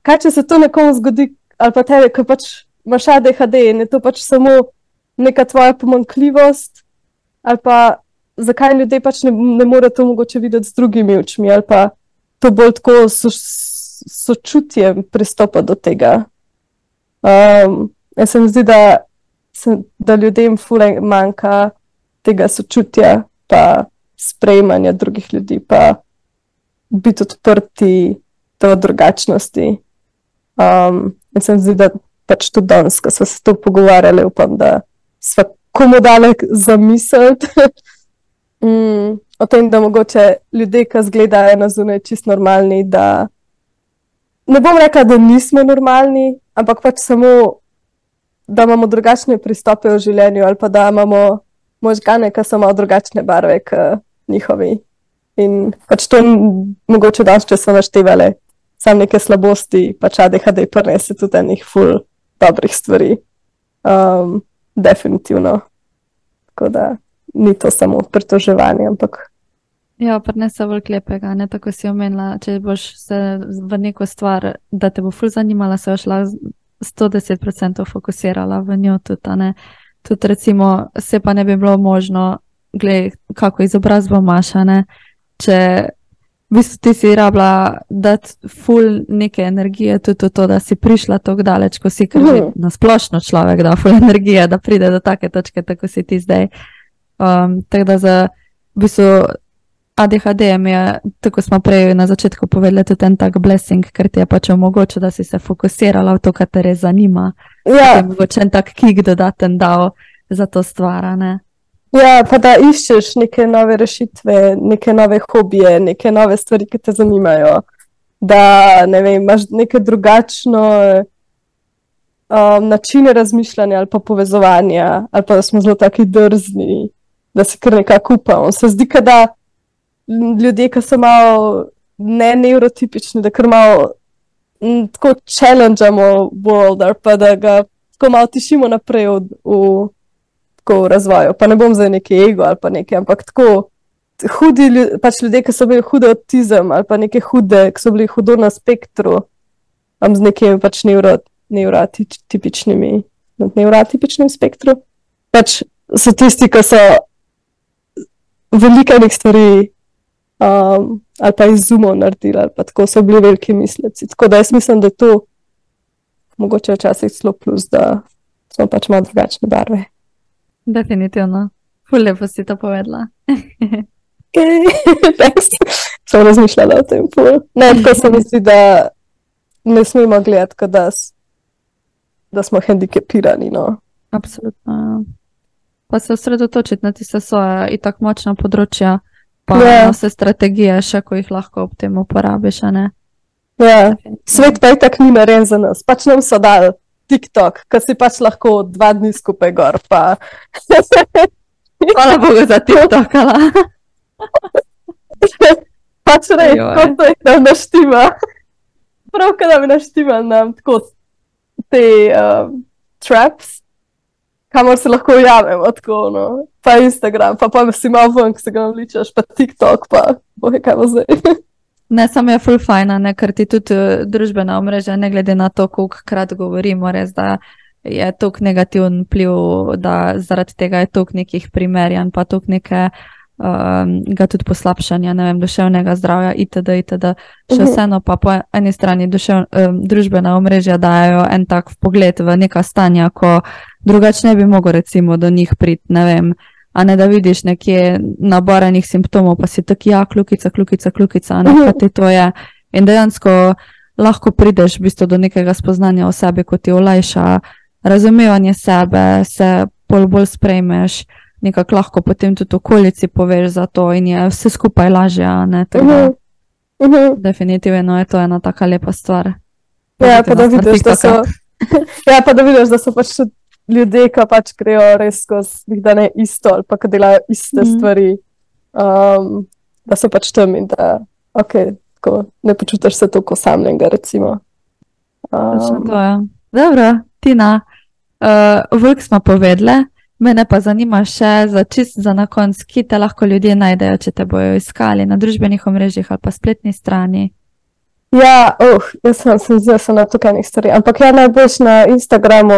Speaker 1: kaj če se to nekomu zgodi, ali pa tebi, ki pač imaš ADHD in je to pač samo neka tvoja pomankljivost, ali pa zakaj ljudje pač ne, ne morejo to mogoče videti z drugimi očmi, ali pa to bolj tako so, sočutjem pristopa do tega. Um, jaz se mi zdi, da, da ljudem fulej manjka tega sočutja, pa sprejemanja drugih ljudi, pa biti odprti do drugačnosti. Um, in se mi zdi, da pač tudi danes, ko smo se to pogovarjali, upam, da smo komu dali za misel. mm, o tem, da mogoče ljudje, ki zgledajo na zunaj, čist normalni. Da ne bom rekla, da nismo normalni, ampak pač samo, da imamo drugačne pristope v življenju, ali pa da imamo možgane, ki so malo drugačne barve kot njihovi. In pač to mogoče danes, če so naštevali samo neke slabosti, pač ADHD prenese tudi enih ful dobrih stvari. Um, definitivno. Tako da ni to samo pritoževanje, ampak
Speaker 2: Ja, so veliko lepega, ne tako si omenila. Če boš se v neko stvar, da te bo ful zanimala, se boš lahko 110% fokusirala v njo tudi. Tudi recimo, se pa ne bi bilo možno, gledaj, kako izobrazbo imaš, ne. Če v bistvu ti si rabila dati ful neke energije, tudi v to, da si prišla tako daleč, ko si kar
Speaker 1: Mhm.
Speaker 2: na splošno človek, da ful energije, da pride do take točke, tako si ti zdaj. Um, tako da za v bistvu ADHD je, tako smo prej na začetku povedali, tudi en tak blessing, ker ti je pač omogočil, da si se fokusirala v to, kar te res zanima.
Speaker 1: Ja,
Speaker 2: je mogoče en tak kik dodaten dal za to stvar, ne?
Speaker 1: Ja, pa da iščeš neke nove rešitve, neke nove hobije, neke nove stvari, ki te zanimajo. Da ne vem, imaš neke drugačno um, načine razmišljanja ali pa povezovanja, ali pa da smo zelo taki drzni, da se kar nekako upamo. Se zdi, da ljudje, ki so malo ne neurotipični, da kar malo m, tako challengeamo world, ali pa da ga tako malo tišimo naprej v, v, tako v razvoju. Pa ne bom zdaj neki ego ali pa nekaj, ampak tako hudi ljudje, pač ljudje, ki so bili hudo avtizem ali pa neke hude, ki so bili hudo na spektru, um, z nekimi pač neuro, neurotipičnimi, na neurotipičnem spektru. Pač so tisti, ki so veliko enih stvari um, ali pa izumov naredili, ali pa tako so bili veliki misleci. Tako da jaz mislim, da je to mogoče včasih celo plus, da smo pač malo drugačne barve.
Speaker 2: Definitivno. Ful lepo si to povedala.
Speaker 1: Okay. Thanks. Sem razmišljala o tem. Ful. Ne, tako se mi zdi, da ne smemo gledati, kot da, da smo hendikepirani. No.
Speaker 2: Absolutno. ja. Pa se osredotočiti na tiste svoje in tako močna področja, pa
Speaker 1: Ja.
Speaker 2: na vse strategije, še ko jih lahko ob tem uporabiš?
Speaker 1: Ja. Svet pa je tako ni narejen za nas. Pač nam so dali TikTok, ki si pač lahko dva dni skupaj gor. Pa...
Speaker 2: Hvala Bogu za TikTok, ala.
Speaker 1: pač rej, kot to je, da naštima. Prav, da bi naštima nam tako te um, traps, kamor se lahko ujamemo, tako, no. pa Instagram, pa pa si malo ven, ko se ga navličaš, pa TikTok, pa bohe kaj bo zdaj.
Speaker 2: Ne, samo je full fajn, a ne, ker ti tudi eh, družbena omrežja, ne glede na to, koliko krat govorimo, res da je tok negativen vpliv, da zaradi tega je tok nekih primerjanj, pa tok neke. Um, ga tudi poslabšanja, ne vem, duševnega zdravja, itd. itd. Še
Speaker 1: Mhm.
Speaker 2: vseeno pa po eni strani dušev, um, družbena omrežja dajo en tak pogled v neka stanja, ko drugače ne bi mogel recimo do njih priti, ne vem, a ne da vidiš nekje nabor enih simptomov, pa si tako, ja, kljukica, kljukica, kljukica, ne,
Speaker 1: Mhm.
Speaker 2: kaj ti to je. In dejansko lahko prideš v bistvu do nekega spoznanja o sebi, ko ti olajša razumevanje sebe, se bolj bolj sprejmeš, nekako lahko potem tudi okolici poveš za to in je vse skupaj lažje, ne, tako da
Speaker 1: Mhm. Mhm.
Speaker 2: definitivno je to ena taka lepa stvar.
Speaker 1: Ja, pa da vidiš, da so, ja, pa da vidiš, da so pač ljudje, ki pač grejo res skozi, da ne isto, ali pa ki delajo iste mm. stvari, um, da so pač tam in da okay, tako, ne počutiš se tako osamljenega. Recimo. Um,
Speaker 2: to je. Dobro, Tina, uh, vlk smo povedali, mene pa zanima še za čist za na konc, kje te lahko ljudje najdejo, če te bojo iskali na družbenih omrežjih ali pa spletni strani.
Speaker 1: ja, oh, jaz sem se zdaj sem na tokanih stvari, ampak ja, najboljš na Instagramu,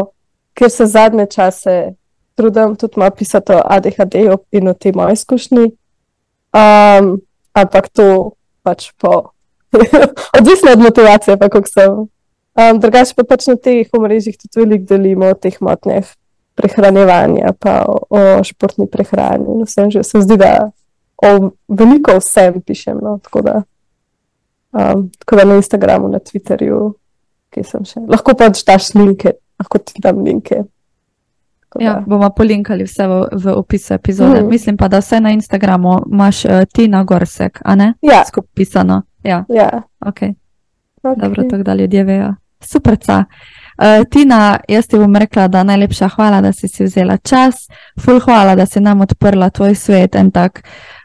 Speaker 1: kjer se zadnje čase trudim tudi malo pisati o ADHD-ju in o tej moji izkušnji. Um, ampak to pač po. Odvisno od motivacije, pa kako sem. Um, drugače pa pač na teh omrežjih tudi veliko delimo o teh motnjah prehranevanja, pa o, o športni prehrani. in Vsem že se zdi, da o veliko vsem pišem. No, tako, da, um, tako da na Instagramu, na Twitterju, kje sem še. Lahko pač daš linke, lahko ti dam linke. Tako
Speaker 2: Ja,
Speaker 1: da-
Speaker 2: bomo polinkali vse v, v opisu epizode.
Speaker 1: Mhm.
Speaker 2: Mislim pa, da vse na Instagramu imaš uh, Tina Gorsek, a ne?
Speaker 1: ja,
Speaker 2: Skupaj pisano. Ja,
Speaker 1: ja.
Speaker 2: ok.
Speaker 1: Okay.
Speaker 2: Dobro, tako da ljudje vejo. Super. Uh, Tina, jaz ti bom rekla, da najlepša hvala, da si si vzela čas, ful hvala, da si nam odprla tvoj svet, en tak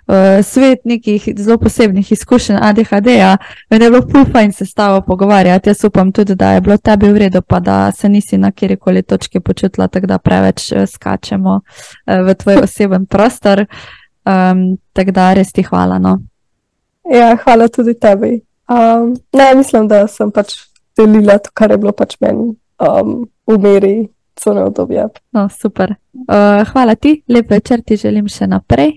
Speaker 2: uh, svet nekih zelo posebnih izkušenj ADHD-ja. Meni je bilo ful fajn se s tabo pogovarjati. Jaz upam tudi, da je bilo tebi v redu, pa da se nisi na kjerkoli točki počutila, tako da preveč eh, skačemo uh, v tvoj oseben prostor. Um, tako da res ti hvala. No.
Speaker 1: Ja, hvala tudi tebi. Um, ne, mislim, da sem pač delila to, kar je bilo pač meni um, v meri, so ne obdobje.
Speaker 2: No, super. Uh, hvala ti, lep večer ti želim še naprej.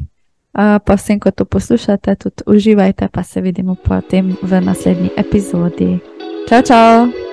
Speaker 2: Pa vsem, ko to poslušate, tudi uživajte, pa se vidimo potem v naslednji epizodi. Čau, čau!